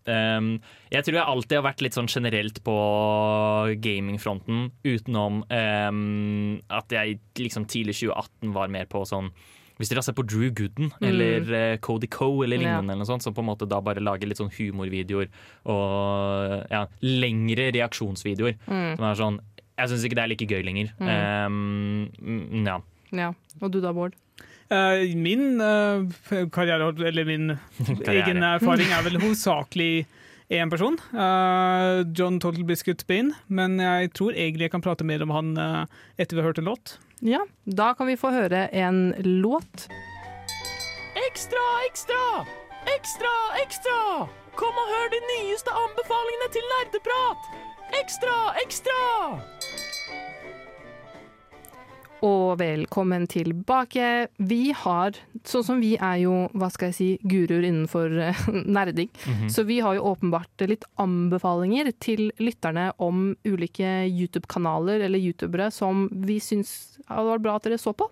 Speaker 3: ehm, Jeg tror jeg alltid har vært litt sånn generelt på gamingfronten, utenom um, at jeg liksom tidlig 2018 var mer på sånn hvis dere har sett på Drew Gooden
Speaker 4: Mm.
Speaker 3: eller uh, Cody Coe eller
Speaker 4: Ja.
Speaker 3: eller sånt, som på en måte da bare lager litt sånn humorvideoer og ja, lengre reaksjonsvideoer.
Speaker 4: Mm.
Speaker 3: Som er sånn Jeg syns ikke det er like gøy lenger.
Speaker 4: Mm.
Speaker 3: Mm, ja.
Speaker 4: Ja. Og du da, Bård?
Speaker 5: Eh, min eh, karriere, eller min *laughs* egen erfaring, er vel hovedsakelig én person. eh, John Total Biscuit Bain. Men jeg tror egentlig jeg kan prate mer om han etter vi har hørt en låt.
Speaker 4: Ja, da kan vi få høre en låt.
Speaker 13: Ekstra, ekstra! Ekstra, ekstra! Kom og hør de nyeste anbefalingene til nerdeprat! Ekstra, ekstra!
Speaker 4: Og velkommen tilbake. Vi har, sånn som vi er jo, hva skal jeg si, guruer innenfor nerding, nerding,
Speaker 15: -hmm.
Speaker 4: så vi har jo åpenbart litt anbefalinger til lytterne om ulike YouTube-kanaler eller youtubere som vi syns hadde vært bra at dere så på.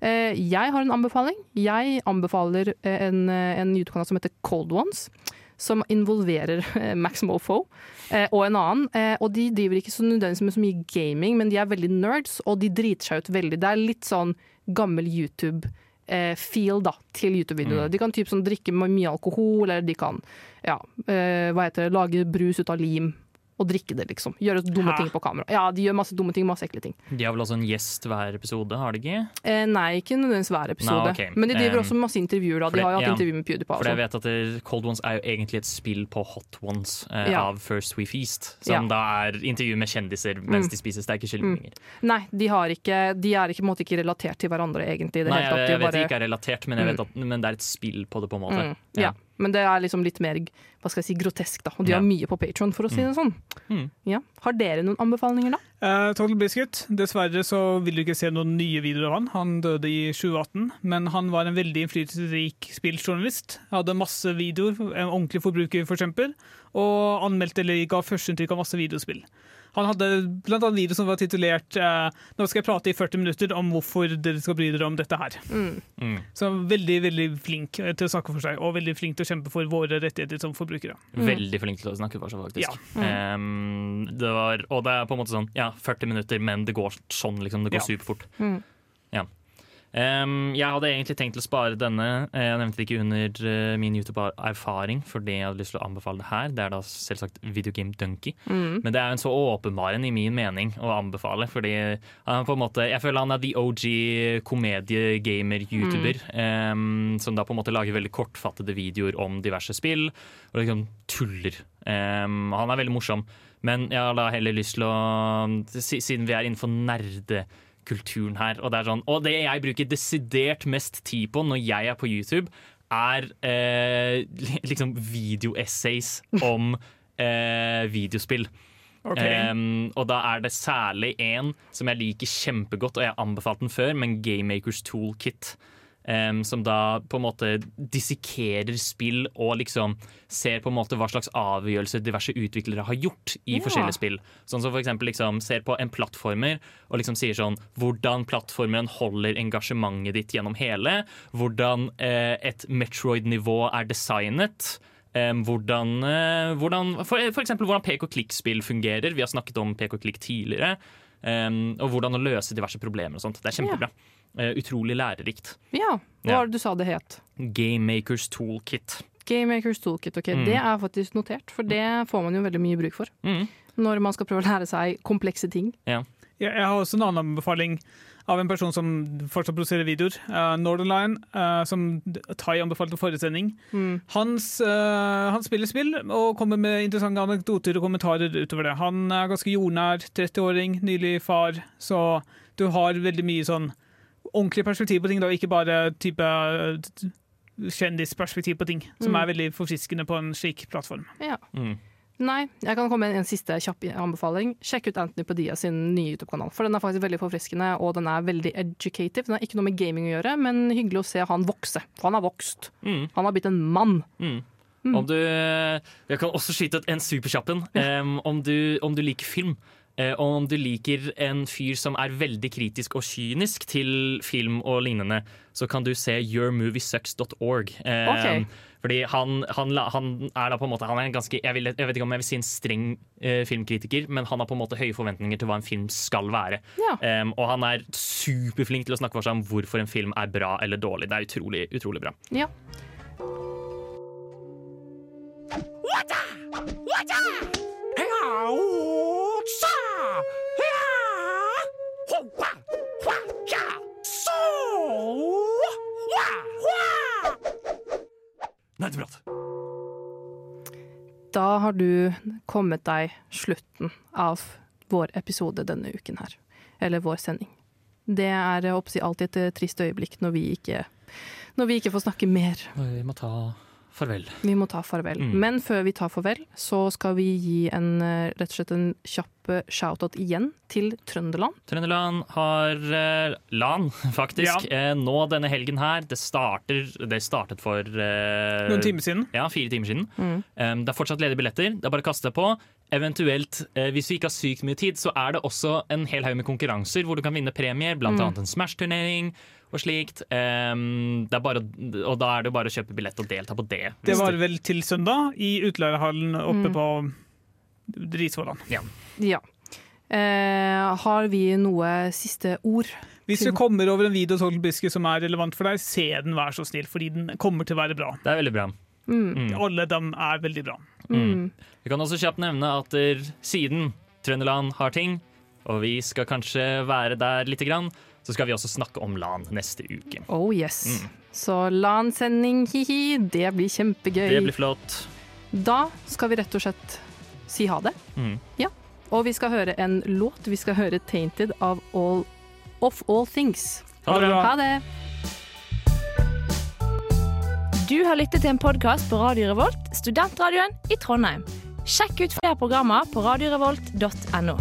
Speaker 4: Eh, Jeg har en anbefaling. Jeg anbefaler eh, en, eh, en YouTube-kanal som heter Cold Ones. Som involverer *laughs* eh, Max Mofo eh, og en annen. Eh, og de driver ikke så nødvendigvis med så mye gaming, men de er veldig nerds, og de driter seg ut veldig. Det er litt sånn gammel YouTube-feel da, til YouTube-videoene.
Speaker 15: Mm.
Speaker 4: De kan typ sånn drikke mye alkohol, eller de kan ja, hva heter det, lage brus ut av lim. Og drikke det, liksom. Gjøre dumme
Speaker 3: Hæ?
Speaker 4: ting på kamera. Ja, de gjør masse dumme ting, masse ekle ting.
Speaker 3: De har vel også en gjest hver episode, har de ikke?
Speaker 4: Eh, nei, ikke nødvendigvis hver episode.
Speaker 3: Nei, okay.
Speaker 4: Men de driver
Speaker 3: Um,
Speaker 4: også med masse intervjuer. da. De har jo hatt
Speaker 3: ja.
Speaker 4: intervju med PewDiePie.
Speaker 3: For jeg vet at det, Cold Ones er jo egentlig et spill på Hot Ones eh,
Speaker 4: Ja.
Speaker 3: av First We Feast. Som
Speaker 4: Ja.
Speaker 3: da er intervju med kjendiser mens
Speaker 4: Mm.
Speaker 3: de spiser sterke
Speaker 4: Mm. Nei, de, har ikke, de er ikke, på en måte ikke relatert til hverandre, egentlig.
Speaker 3: Nei, jeg. Jeg vet
Speaker 4: bare-
Speaker 3: de ikke er relatert, men,
Speaker 4: Mm.
Speaker 3: vet at, men det er et spill på det, på en måte.
Speaker 4: Mm, ja. Men det er liksom litt mer hva skal jeg si, grotesk, da. Og de
Speaker 3: Ja.
Speaker 4: har mye på Patron, for å si det sånn.
Speaker 3: Mm.
Speaker 4: Ja. Har dere noen anbefalinger, da?
Speaker 5: Uh, Total Biscuit. Dessverre så vil du ikke se noen nye videoer av han. Han døde i 2018, men han var en veldig innflytelsesrik spilljournalist. Hadde masse videoer, en ordentlig forbruker for eksempel, og anmeldte eller ga førsteinntrykk av masse videospill. Han hadde blant annet video som var titulert eh, 'Nå skal jeg prate i 40 minutter om hvorfor dere skal bry dere om dette her'.
Speaker 4: Mm.
Speaker 3: Mm.
Speaker 5: Så veldig veldig flink eh, til å snakke for seg, og veldig flink til å kjempe for våre rettigheter som forbrukere.
Speaker 3: Veldig flink til å snakke for seg, faktisk. Em, det var, og det er på en måte sånn ja, 40 minutter, men det går sånn, liksom. Det går
Speaker 5: Ja.
Speaker 3: superfort.
Speaker 4: Mm.
Speaker 3: Ja. Em, jeg hadde egentlig tenkt å spare denne. Eh, Jeg nevnte det ikke under uh, min YouTube-erfaring, fordi jeg hadde lyst til å anbefale det her. Det er da selvsagt Videogame Donkey.
Speaker 4: Mm.
Speaker 3: Men det er jo en så åpenbar en i min mening å anbefale, fordi han på en måte Jeg føler han er the OG komediegamer-youtuber, em, som da på en måte lager veldig kortfattede videoer om diverse spill, og liksom tuller. Um, han er veldig morsom, men jeg har da heller lyst til å Siden vi er innenfor nerdekulturen her, og det er sånn Og det jeg bruker desidert mest tid på når jeg er på YouTube, er eh, *laughs* liksom videoessays om *laughs* eh, videospill.
Speaker 5: Okay.
Speaker 3: Um, og da er det særlig en som jeg liker kjempegodt, og jeg har anbefalt den før, men Gamemakers Toolkit. Em, som da på en måte dissekerer spill og liksom ser på en måte hva slags avgjørelser diverse utviklere har gjort i
Speaker 15: Ja.
Speaker 3: forskjellige spill. Sånn som for eksempel liksom ser på en plattformer og liksom sier sånn hvordan plattformen holder engasjementet ditt gjennom hele. Hvordan eh, et Metroid-nivå er designet. Um, hvordan, uh, hvordan for, for eksempel hvordan pek-og-klikk-spill fungerer. Vi har snakket om pek-og-klikk tidligere. Um, og hvordan å løse diverse problemer og sånt. Det er kjempebra. Eh, utrolig lærerikt.
Speaker 4: Ja, hva
Speaker 3: Ja.
Speaker 4: var det du sa det het?
Speaker 3: Game Makers Toolkit.
Speaker 4: Game Makers Toolkit. ok.
Speaker 3: Mm.
Speaker 4: Det er faktisk notert, for det får man jo veldig mye bruk for.
Speaker 3: Mm.
Speaker 4: Når man skal prøve å lære seg komplekse ting.
Speaker 3: Ja.
Speaker 5: Jeg, jeg har også en annen anbefaling av en person som fortsatt produserer videoer. Uh, Northernline, uh, som Tai anbefalte i forrige sending.
Speaker 4: Mm.
Speaker 5: Hans, uh, han spiller spill og kommer med interessante anekdoter og kommentarer utover det. Han er ganske jordnær, 30-åring, nylig far, så du har veldig mye sånn ordentlig perspektiv på ting, da, ikke bare type eh, kjendisperspektiv på ting, som
Speaker 4: Mm.
Speaker 5: er veldig forfriskende på en slik plattform.
Speaker 4: Ja. Nei, jeg kan komme med en siste kjapp anbefaling. Sjekk ut Anthony Padilla sin nye YouTube-kanal. For den er faktisk veldig forfriskende, og den er veldig educative. Den har ikke noe med gaming å gjøre, men hyggelig å se han vokse. For han har vokst.
Speaker 3: Mm.
Speaker 4: Han har blitt en mann.
Speaker 3: Mm. Om du, jeg kan også skyte en superkjapp en. Em, om, du, om du liker film, om du liker en fyr som er veldig kritisk og kynisk til film og lignende, så kan du se yourmoviesucks.org.
Speaker 4: Okay.
Speaker 3: Fordi han, han, han er da på en måte Han er en ganske Jeg, vil, jeg vet ikke om jeg vil si en streng eh, filmkritiker, men han har på en måte høye forventninger til hva en film skal være.
Speaker 4: Ja.
Speaker 3: Um, og han er superflink til å snakke for seg om hvorfor en film er bra eller dårlig. Det er utrolig, utrolig bra.
Speaker 4: Ja.
Speaker 3: Nerdeprat.
Speaker 4: Da har du kommet deg slutten av vår episode denne uken her. Eller vår sending. Det er alltid et trist øyeblikk når vi ikke, når vi ikke får snakke mer.
Speaker 3: Vi må ta farvel.
Speaker 4: Vi må ta farvel.
Speaker 3: Mm.
Speaker 4: Men før vi tar farvel, så skal vi gi en, eh, rett og slett en kjapp eh, shout-out igjen til Trøndelag.
Speaker 3: Trøndelag har eh, LAN, *laughs* faktisk. Eh, nå denne helgen her. Det, starter, det startet for eh,
Speaker 5: Noen timer siden.
Speaker 3: Ja, fire timer siden.
Speaker 4: Mm.
Speaker 3: Um, det er fortsatt ledige billetter. Det er bare å kaste på. Eventuelt, eh, hvis vi ikke har sykt mye tid, så er det også en hel haug med konkurranser hvor du kan vinne premier, blant
Speaker 4: Mm.
Speaker 3: annet en Smash-turnering og slikt. Um, det er bare, og da er det jo bare å kjøpe billett og delta på det.
Speaker 5: Det var vel til søndag i utleierhallen oppe
Speaker 4: Mm.
Speaker 5: på Risvollan.
Speaker 3: Ja.
Speaker 4: Ja. Eh, har vi noe siste ord?
Speaker 5: Hvis du kommer over en video Total Biske som er relevant for deg, se den, vær så snill, fordi den kommer til å være bra.
Speaker 3: Det er veldig bra.
Speaker 4: Mm.
Speaker 5: Alle dem er veldig bra.
Speaker 3: Mm. Vi kan også kjapt nevne at siden Trøndelag har ting, og vi skal kanskje være der lite grann, så skal vi også snakke om LAN neste uke.
Speaker 4: Oh yes.
Speaker 3: Mm.
Speaker 4: Så LAN-sending, hi-hi, det blir kjempegøy.
Speaker 3: Det blir flott.
Speaker 4: Da skal vi rett og slett si ha det.
Speaker 3: Mm.
Speaker 4: Ja. Og vi skal høre en låt. Vi skal høre 'Tainted' av all, Of All Things.
Speaker 3: Ha det bra.
Speaker 4: Ha det.
Speaker 16: Du har lyttet til en podkast på Radio Revolt, studentradioen i Trondheim. Sjekk ut flere programmer på radiorevolt.no.